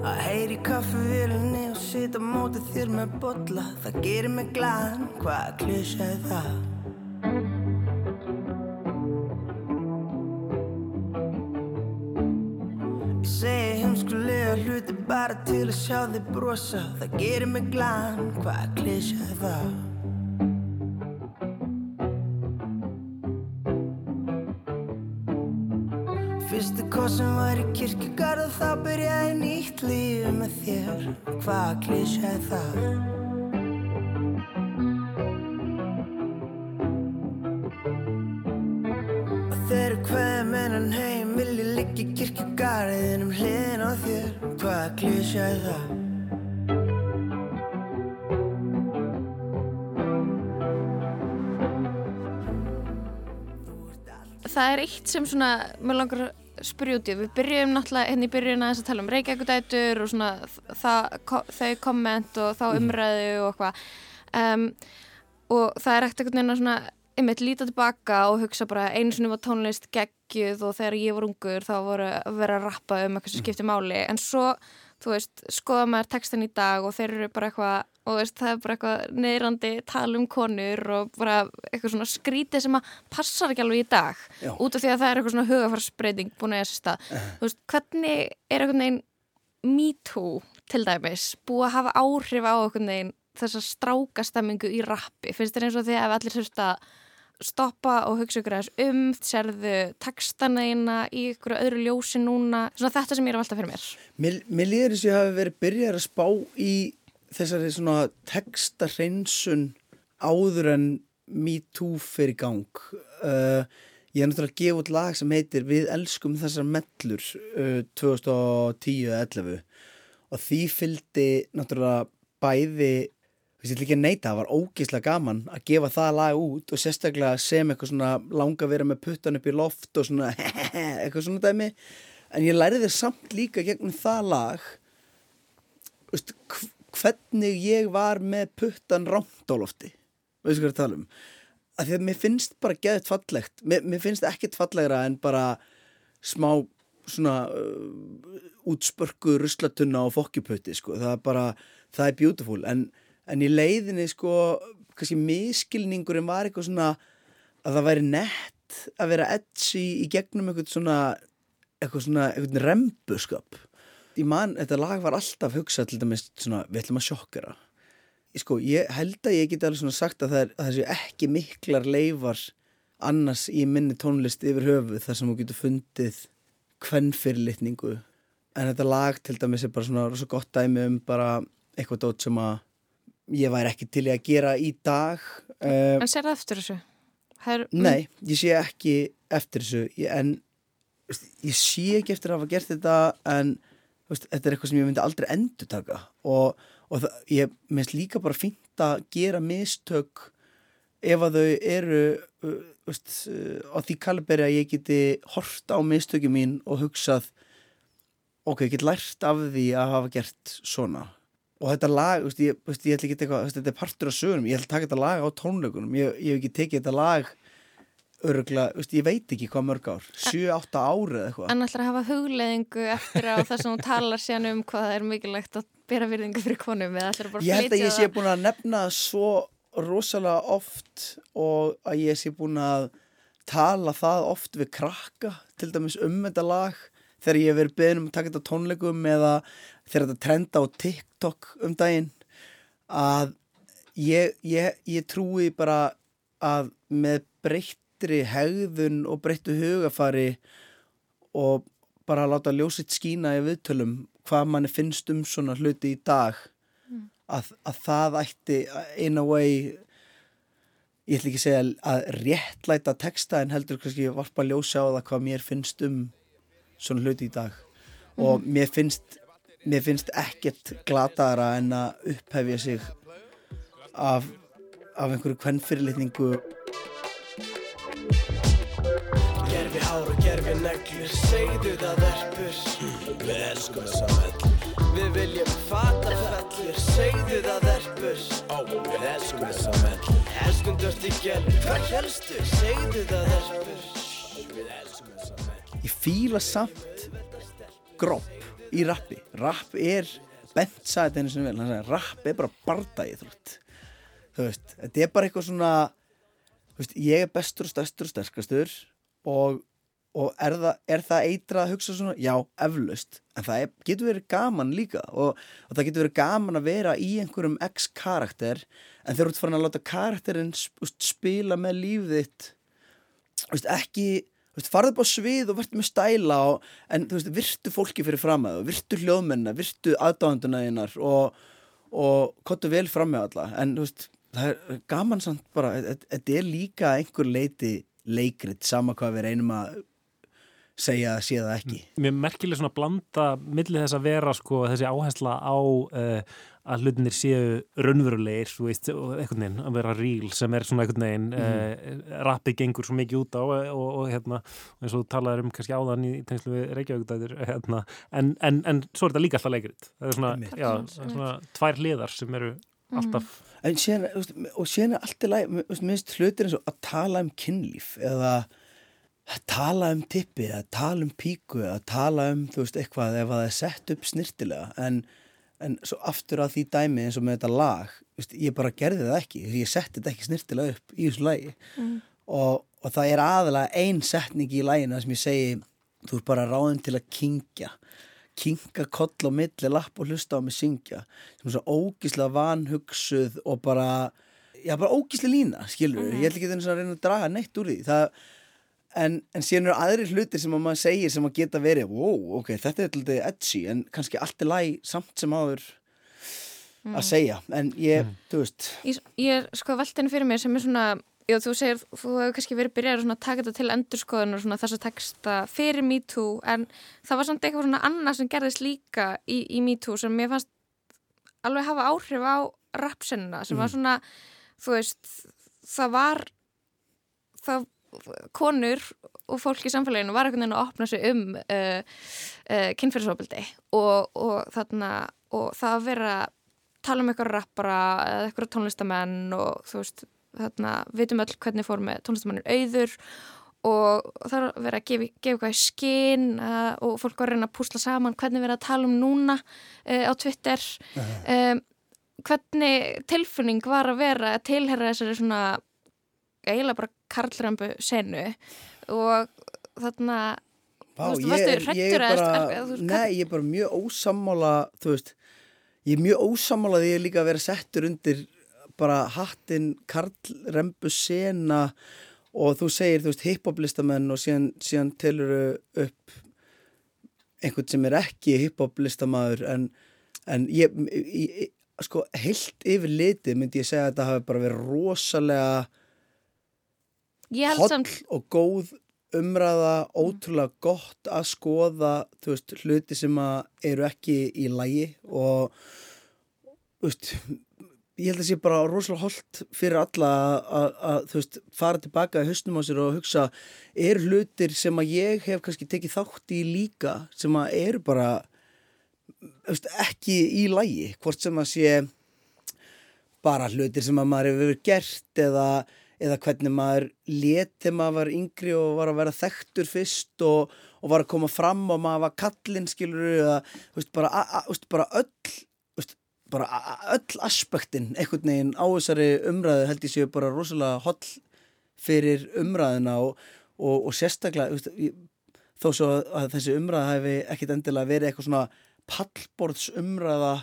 Að heyri kaffivélinni og sita mótið þér með bolla Það gerir mig glaðan, hvað klísja er það? Ég segi heimskulega hluti bara til að sjá þig brosa Það gerir mig glaðan, hvað klísja það? Fyrstu kossin var í kirkjugarð og þá byrjaði nýtt líf með þér Hvað klísja það? Á þér Hvað klísja er það? það er eitt sem svona, mér langar að spyrja út í, við byrjum náttúrulega hérna í byrjun aðeins að tala um reykjækudætur og svona það, þau komment og þá umræðu og eitthvað um, og það er ekkert einhvern veginn að svona einmitt líta tilbaka og hugsa bara einu sinni var tónlist geggjuð og þegar ég var ungur þá voru að vera að rappa um eitthvað sem skiptir máli. En svo, þú veist, skoða maður textan í dag og þeir eru bara eitthvað og veist, það er bara eitthvað neyrandi tala um konur og bara eitthvað svona skrítið sem að passar ekki alveg í dag. Já. út af því að það er eitthvað svona hugafarsbreyting búin að þessi stað. Þú veist, hvernig er eitthvað neginn me too til dæmis búið að hafa áhrif á eitthvað neginn þessa strákastemmingu í rappi? Finnst þér eins og því að allir þurft að stoppa og hugsa ykkur aðeins um sérðu textana eina í ykkur öðru ljósi núna svona þetta sem ég er að velta fyrir mér Mér, mér líður þess að ég hafi verið byrjar að spá í þessari svona textarhreinsun áður en Me Too fyrir gang. Uh, ég er náttúrulega að gefa út lag sem heitir Við elskum þessar mellur uh, 2010-11 og því fylgdi náttúrulega bæði ég ætla ekki að neita, það var ógeðslega gaman að gefa það lag út og sérstaklega sem eitthvað svona langa að vera með puttan upp í loft og svona *laughs* eitthvað svona dæmi. En ég læriði samt líka gegnum það lag veist, hv- hvernig ég var með puttan rámt á lofti. Veistu hvað ég tala um? Af því að mér finnst bara geðið fallegt. Mér, mér finnst ekkit fallegra en bara smá svona uh, útspörku ruslatunna og fokkjuputti, sko. Það er bara, það er beautiful. En, en í leiðinni, sko, kannski miskilningurinn var eitthvað svona að það væri nett að vera edgy í gegnum eitthvað svona eitthvað svona, eitthvað rembuskap. Ég man, þetta lag var alltaf hugsað til dæmis svona, við ætlum að sjokkera. Sko, ég held að ég geti alveg svona sagt að það er, að það séu ekki miklar leifar annars í minni tónlist yfir höfuð þar sem þú getur fundið kvennfyrirlitningu en þetta lag til dæmis er bara svona rosa gott dæmi um bara eitthvað dót sem að ég væri ekki til að gera í dag uh, En sér það eftir þessu? Það er, Nei, ég sé ekki eftir þessu. Ég, en ég sé ekki eftir að hafa gert þetta en veist, þetta er eitthvað sem ég myndi aldrei endur taka og, og það, ég minnst líka bara fínt að gera mistök ef að þau eru uh, veist, uh, á því kaliberi að ég geti hort á mistöki mín og hugsað ok, ég get lært af því að hafa gert svona og þetta lag, veist, ég, veist, ég ætla ekki eitthvað, veist, þetta er partur af sögunum, ég ætla að taka þetta lag á tónleikunum, ég, ég hef ekki tekið þetta lag örugla, ég veit ekki hvað mörg ár. 7-8 ári eða eitthvað. En ætlar að hafa hugleðingu eftir á það sem hún talar síðan um hvað það er mikilvægt að bera virðingu fyrir konum Ég held að ég sé búin að nefna svo rosalega oft og að ég sé búin að tala það oft við krakka til dæmis um þetta lag þegar ég hef verið beðin um að taka þetta tónleikum eða þegar þetta trenda á TikTok um daginn að ég, ég, ég trúi bara að með breyttri hegðun og breyttu hugafari og bara láta ljósitt skína í viðtölum hvað manni finnst um svona hluti í dag að, að það ætti in a way ég ætla ekki að segja að réttlæta texta en heldur kannski varpa ljósa á það hvað mér finnst um svona hluti í dag. Og mér finnst mér finnst ekkert glataðara en að upphefja sig af, af einhverju kvennfyrirlitningu Gerfi hár og gerfi neglur, segðu það verpur Við elskum þessa mellur Við viljum fata fellur, segðu það verpur Ó, við elskum þessa mellur Elskum dörti gælur, hvað helstu, segðu það verpur Við elskum þessa mellur ég fíla samt gropp í rappi. Rapp er, Bent sagði þetta einu sinni vel hann sagði, rapp er bara bardagi þrótt þú veist, þetta er bara eitthvað svona þú veist, ég er bestur og stærstur og sterkastur og, og er, það, er það eitra að hugsa svona? Já, eflaust, en það er, getur verið gaman líka og, og það getur verið gaman að vera í einhverjum x-karakter en þegar þú ert farin að láta karakterinn sp spila með lífið þitt þú veist, ekki veist, farðu upp á svið og verður með stæla og, en veist, virtu fólki fyrir fram að virtu hljóðmenna, virtu aðdáðanduna þínar og, og kottu vel fram með alla, en veist það er gaman samt bara, þetta þetta er líka einhver leiti leikrit sama hvað við reynum að segja að sé það ekki. Mér merkileg svona blanda millir þess að vera sko þessi áhersla á uh, að hlutinir séu raunverulegir, þú veist, og einhvern veginn að vera real sem er svona einhvern veginn uh, rappið gengur svo mikið út á og, og, og hérna, eins og þú talaður um kannski áðan í tengslu við Reykjavíkdæður hérna, en, en, en svo er þetta líka alltaf leikrit. Það er svona, já, svona tvær hliðar sem eru alltaf en síðan, og síðan er allt í lagi þú veist, minnst hlutir eins og að tala um kynlíf eða að tala um tippi eða tala um píku eða tala um, þú veist, eitthvað ef að það er sett upp snirtilega en, en svo aftur að því dæmi eins og með þetta lag veist, ég bara gerði það ekki ég setti þetta ekki snirtilega upp í þessu lagi. Mm. og, og það er aðalega ein setning í laginu sem ég segi þú ert bara ráðin til að kingja kinga koll á milli lapp og hlusta á mig syngja. Sem er svo ógíslega vanhugsuð og bara já bara ógíslega lína, skilur Mhm. ég ætla ekki að reyna að draga neitt úr því. Það, en, en síðan eru aðrir hlutir sem að maður segir sem að geta verið wow, ok, þetta er alltaf edgy en kannski allt er læg samt sem áður Mm. að segja en ég, þú veist Ég, ég er sko veltinu fyrir mér sem er svona já, þú segir, þú hefur kannski verið byrjað að taka þetta til endurskoðunar svona þess að texta fyrir MeToo en það var samt eitthvað svona annað sem gerðist líka í, í MeToo sem mér fannst alveg hafa áhrif á rapsenna sem var Mhm. svona þú veist, það var það konur og fólk í samfélaginu var einhvern veginn að opna sig um uh, uh, kynferðisofbildi og, og þarna og það að vera tala um eitthvað rappara eða eitthvað tónlistamenn og þú veist, þarna vitum öll hvernig fór með tónlistamennir auður og það er að vera að gefa, gefa eitthvað í skinn uh, og fólk var að reyna að púsla saman hvernig vera að tala um núna á Twitter. Um, hvernig tilfunning var að vera að tilherra þessari svona eiginlega bara karlrambu senu og þarna Vá, þú veist, hræddur er eða- þú nei, ég er bara mjög ósammála, þú veist, ég er mjög ósammála því ég er líka að vera settur undir bara hattinn Karl Rembu Sena og þú segir, þú veist, hip-hop-listamenn og síðan, síðan telur upp einhvern sem er ekki hip-hop-listamaður en, en ég, ég, sko, heilt yfir litið myndi ég segja að þetta hafi bara verið rosalega holl og góð umræða, ótrúlega gott að skoða þú veist, hluti sem eru ekki í lægi og þú veist, ég held að sé bara rosalega holdt fyrir alla að- þú veist, fara tilbaka í hausnum á sér og hugsa, er hlutir sem að ég hef kannski tekið þátt í líka sem að eru bara veist, ekki í lægi hvort sem að sé bara hlutir sem að maður hefur gert eða, eða hvernig maður leti maður var yngri og var að vera þekktur fyrst og, og var að koma fram og maður var kallinn skilur eða veist, bara, a, a, veist, bara öll veist, bara a, öll aspektin einhvern veginn á þessari umræðu held ég séu bara rosalega holl fyrir umræðuna og, og, og sérstaklega þó svo að þessi umræða hefði ekkit endilega verið eitthvað svona pallborðs umræða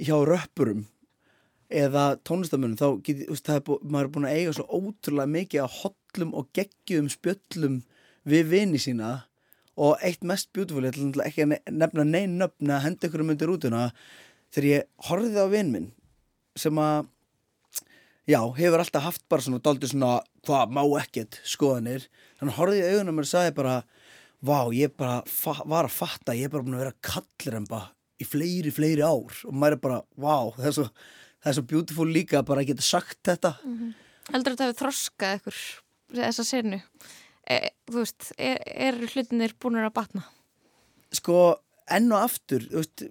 hjá röppurum eða tónlistamönnum þá geti, úst, er bú, maður er búin að eiga svo ótrúlega mikið að hollum og geggjum spjöllum við vini sína og eitt mest beautiful, ég ætla ekki að ne- nefna neinn nöfn að henda ykkur um undir rútuna þegar ég horfði á vin minn sem að já, hefur alltaf haft bara svona daldið svona hvað má ekkert? skoðanir. Þannig horfði ég í augunum og sagði bara vá, ég bara var að fatta ég er bara búin að vera kallremba í fleiri, fleiri ár. Og maður er bara, vá, það er svo það er svo beautiful líka að bara geta sagt þetta Heldur þetta hefur þroskað ykkur þessa senu? E, þú veist, er, er hlutinir búin að batna? sko, enn og aftur veist,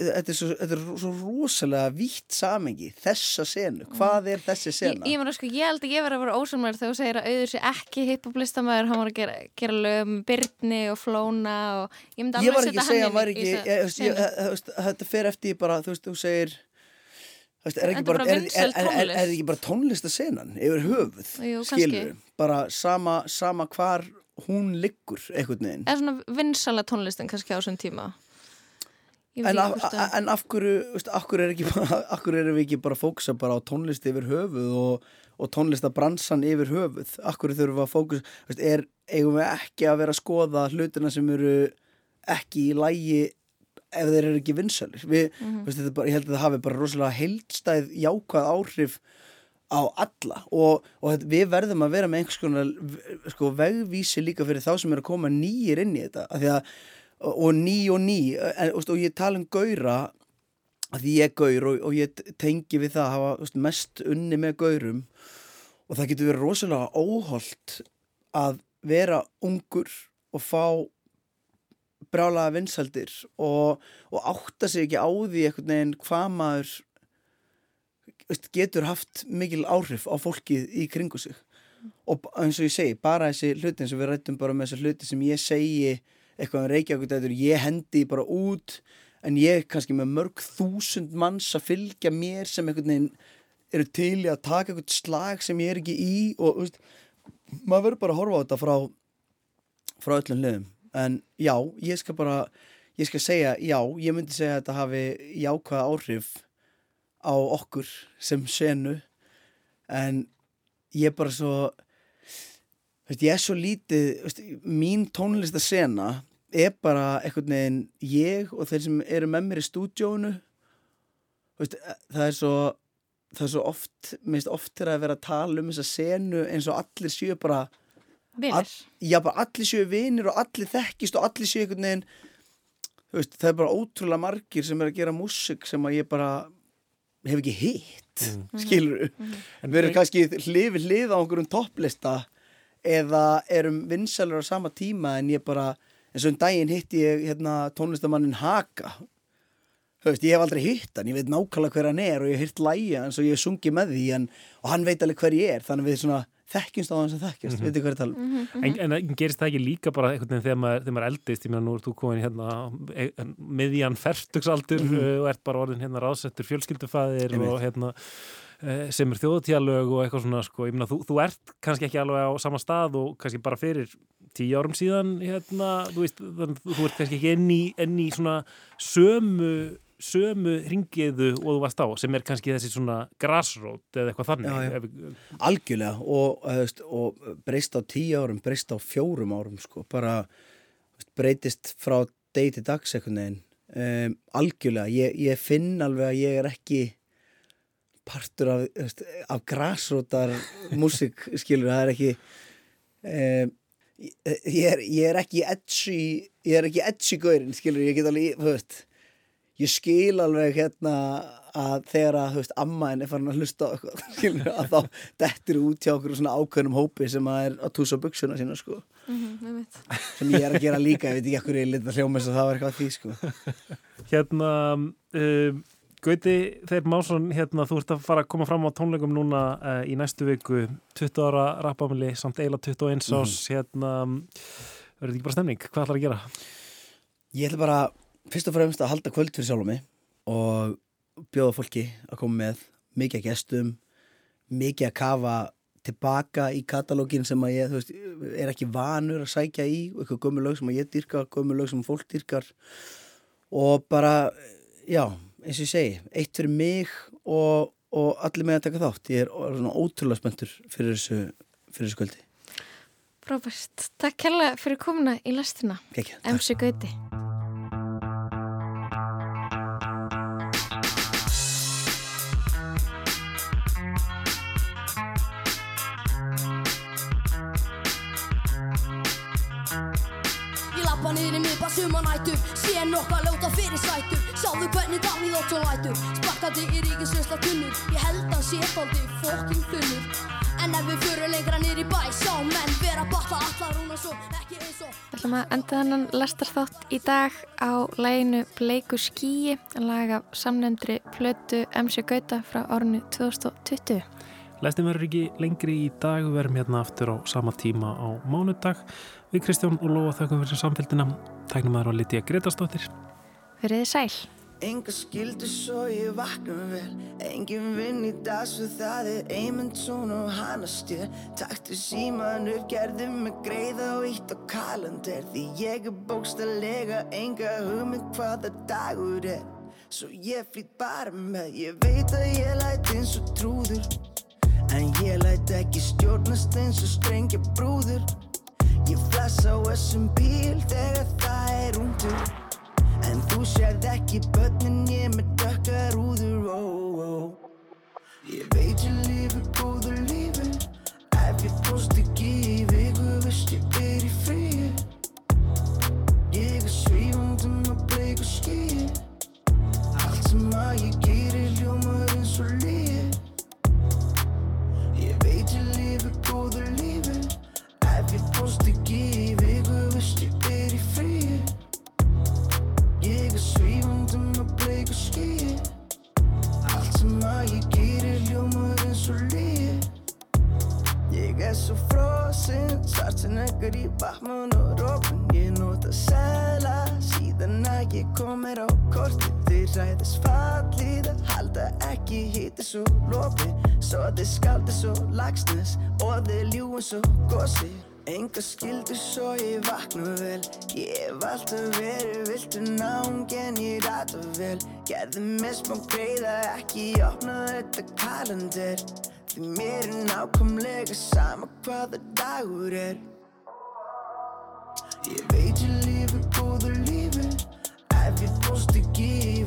þetta er svo, þetta er svo rosalega vítt samengi þessa senu, hvað er þessi Ég, sena? ég, meina, sko, ég held að ég verið að vera ósamlega þegar þú segir að auður sé ekki hip-hop-listamæður hann var að gera, gera lögum Byrni og Flóna og ég myndi ég alveg að segja að hann var í ég, ég, senu. þetta fer eftir bara, þú veist, þú segir veist, er, ekki er bara, er, er, er, er, er ekki bara tónlistasenan yfir höfuð, Jú, skilur bara sama, sama hvar hún liggur einhvern veginn. Eða svona vinsala tónlistin kannski á þessum tíma? En af, að- en af hverju, veist, af hverju er ekki bara, *laughs* af hverju erum við ekki bara að fókusa bara á tónlist yfir höfuð og, og tónlistabransan yfir höfuð? Af hverju þurfum við að fókusa veist, er, eigum við ekki að vera að skoða hlutina sem eru ekki í lægi ef þeir eru ekki vinsælir. Við, þetta er bara, ég held að það hafi bara rosalega heildstæð jákvæð áhrif á alla. Og, og við verðum að vera með einhvers konar sko, vegvísi líka fyrir þá sem eru að koma nýjir inn í þetta. Að, og, og ný og ný en, og, og ég tala um gauðra að því ég er gaur og, og ég tengi við það að hafa mest unni með gaurum. Og það getur verið rosalega óholt að vera ungur og fá brálaða vinsældir og, og átta sig ekki á því einhvern veginn hvað maður veist, getur haft mikil áhrif á fólkið í kringu sig. Og eins og ég segi, bara þessi hluti eins og við rættum bara með þessi hluti sem ég segi eitthvað um Reykjavík ég hendi bara út en ég kannski með mörg þúsund manns að fylgja mér sem einhvern veginn eru til í að taka eitthvað slag sem ég er ekki í og veist, maður verður bara að horfa á þetta frá frá öllum liðum en já, ég skal bara ég skal segja, já, ég myndi segja að þetta hafi jákvæða áhrif á okkur sem senu. En ég bara svo veist, ég er svo lítið veist, mín tónlistasena er bara einhvern veginn ég og þeir sem eru með mér í stúdjónu veist, það er svo það er svo oft, minnst oft þegar að vera að tala um þessa senu eins og allir séu bara Vinir. já, bara allir séu vinir og allir þekkist og allir séu einhvern veginn þú veist, það er bara ótrúlega margir sem er að gera músik sem að ég bara hef ekki hitt Mm. *laughs* skilur en við erum kannski hlið við hlið á einhverjum topplista eða erum vinsælur á sama tíma en ég bara, eins og um daginn hitti ég hérna tónlistamannin Haka. Þú veist, ég hef aldrei hitt hann, ég veit nákvæmlega hver hann er og ég hef hitt lægja hans og ég hef sungið með því en, og hann veit alveg hver ég er þannig að við svona þekkjumst á hann sem þekkjumst, mm. -hmm. veitir hver ég tala um En, en gerist það ekki líka bara einhvern veginn þegar maður, þegar maður eldist, ég meina nú ert þú komin hérna e- miðjan fertugsaldur Mhm. uh, og ert bara orðin hérna ráðsettur fjölskyldufæðir og hérna uh, sem er þjóðtíðalög og eitthvað svona sko, ég meina þú, þú ert kannski ekki alveg á sama stað og kannski bara fyrir tíu árum síðan hérna, þú veist, þannig, að þú ert kannski ekki enn í, enn í svona sömu sömu ringiðu og þú varst á sem er kannski þessi svona grassrót eða eitthvað þannig Já, já. Algjörlega og, eh, veist, og breyst á tíu árum, breyst á fjórum árum sko, bara veist, breytist frá degi til dags einhvern veginn um, algjörlega, ég, ég finn alveg að ég er ekki partur af, veist, af grasrótar músík, *laughs* skilur, það er ekki um, ég, ég, er, ég er ekki edgy ég er ekki edgy gaurin, skilur, ég get alveg, þú veist ég skil alveg hérna að þegar að, þú veist, ammaðin er farin að hlusta á eitthvað, *laughs* skilur, að þá dettur út hjá okkur svona ákveðnum hópi sem að er að túsa buksuna sína, sko Mhm, einmitt. sem ég er að gera líka, ég veit ekki ekkur ég lita hljóma þess að það var eitthvað að því, sko *laughs* Hérna, um, Gauti Þeir Másson, hérna, þú ert að fara að koma fram á tónleikum núna uh, í næstu viku 20 ára rappamili, samt eila 21 ás, hérna verður þetta ekki bara stemning? Hvað ætlar að gera? Ég ætla bara fyrst og fremst að halda kvöld fyrir sjálf mig og bjóða fólki að koma með mikið að gestum mikið að kafa tilbaka í katalógin sem að ég veist, er ekki vanur að sækja í og eitthvað gömur lög sem að ég dyrkar, gömur lög sem fólk dyrkar og bara, já, eins og ég segi eitt fyrir mig og, og allir með að taka þátt ég er svona ótrúlega spenntur fyrir þessu, fyrir þessu kvöldi Frábært. Takk kærlega fyrir komuna í lestina. Kekja, MC Gauti. Lappa niður í miðba sumanætur Sé nokkað ljóta fyrir sætur Sjáðu hvernig Davíð Óttsson lætur. Sparkandi í ríkisvösla tunnur. Ég held að sé þáldi fokking þunnur. En ef við fyrir lengra niður í bæ Sá menn vera batla allar og svo Ekki eins og Við ætlum að enda þennan lestarþátt í dag á læginu Bleiku skíi, lag af samnefndri plötu MC Gauta frá árinu 2020. Lestin verður ekki lengri í dag, við verðum hérna aftur á sama tíma á mánudag. Við Kristján og Lóa þökkum fyrir samfélgina. Tæknum aðra að Lítja Gretastóttir. Verðið þið sæl. Enga skildu svo ég vakna vel Engin vinn í dag svo það er einmund tón og hana stjör Taktu síman upp, gerðu mig greiða og ítt á kalender Því ég er bókstallega enga hugmynd hvaða dagur er Svo ég flýt bara með, ég veit að ég læt eins og trúður En ég læt ekki stjórnast eins og strengja brúður Ég flassa á þessum bíl þegar það er undur En þú sérð ekki börnin ég með dökkar úður ó, ó. Ég veit ég Batman og Robin Ég nota sæla síðan að ég kom mér á kortið Þið ræðast fallið að halda ekki hiti svo lofi Svo þið skaldi svo lagsnes og þið ljúin svo gosi Enga skildu svo ég vakna vel. Ég hef alltaf verið viltu náung en ég rata vel Gerði mér smá greiða ekki opna þetta kalender. Því mér er nákvæmlega sama hvaða dagur er Ég veit ég lífi góðu lífi Ef ég fóst ekki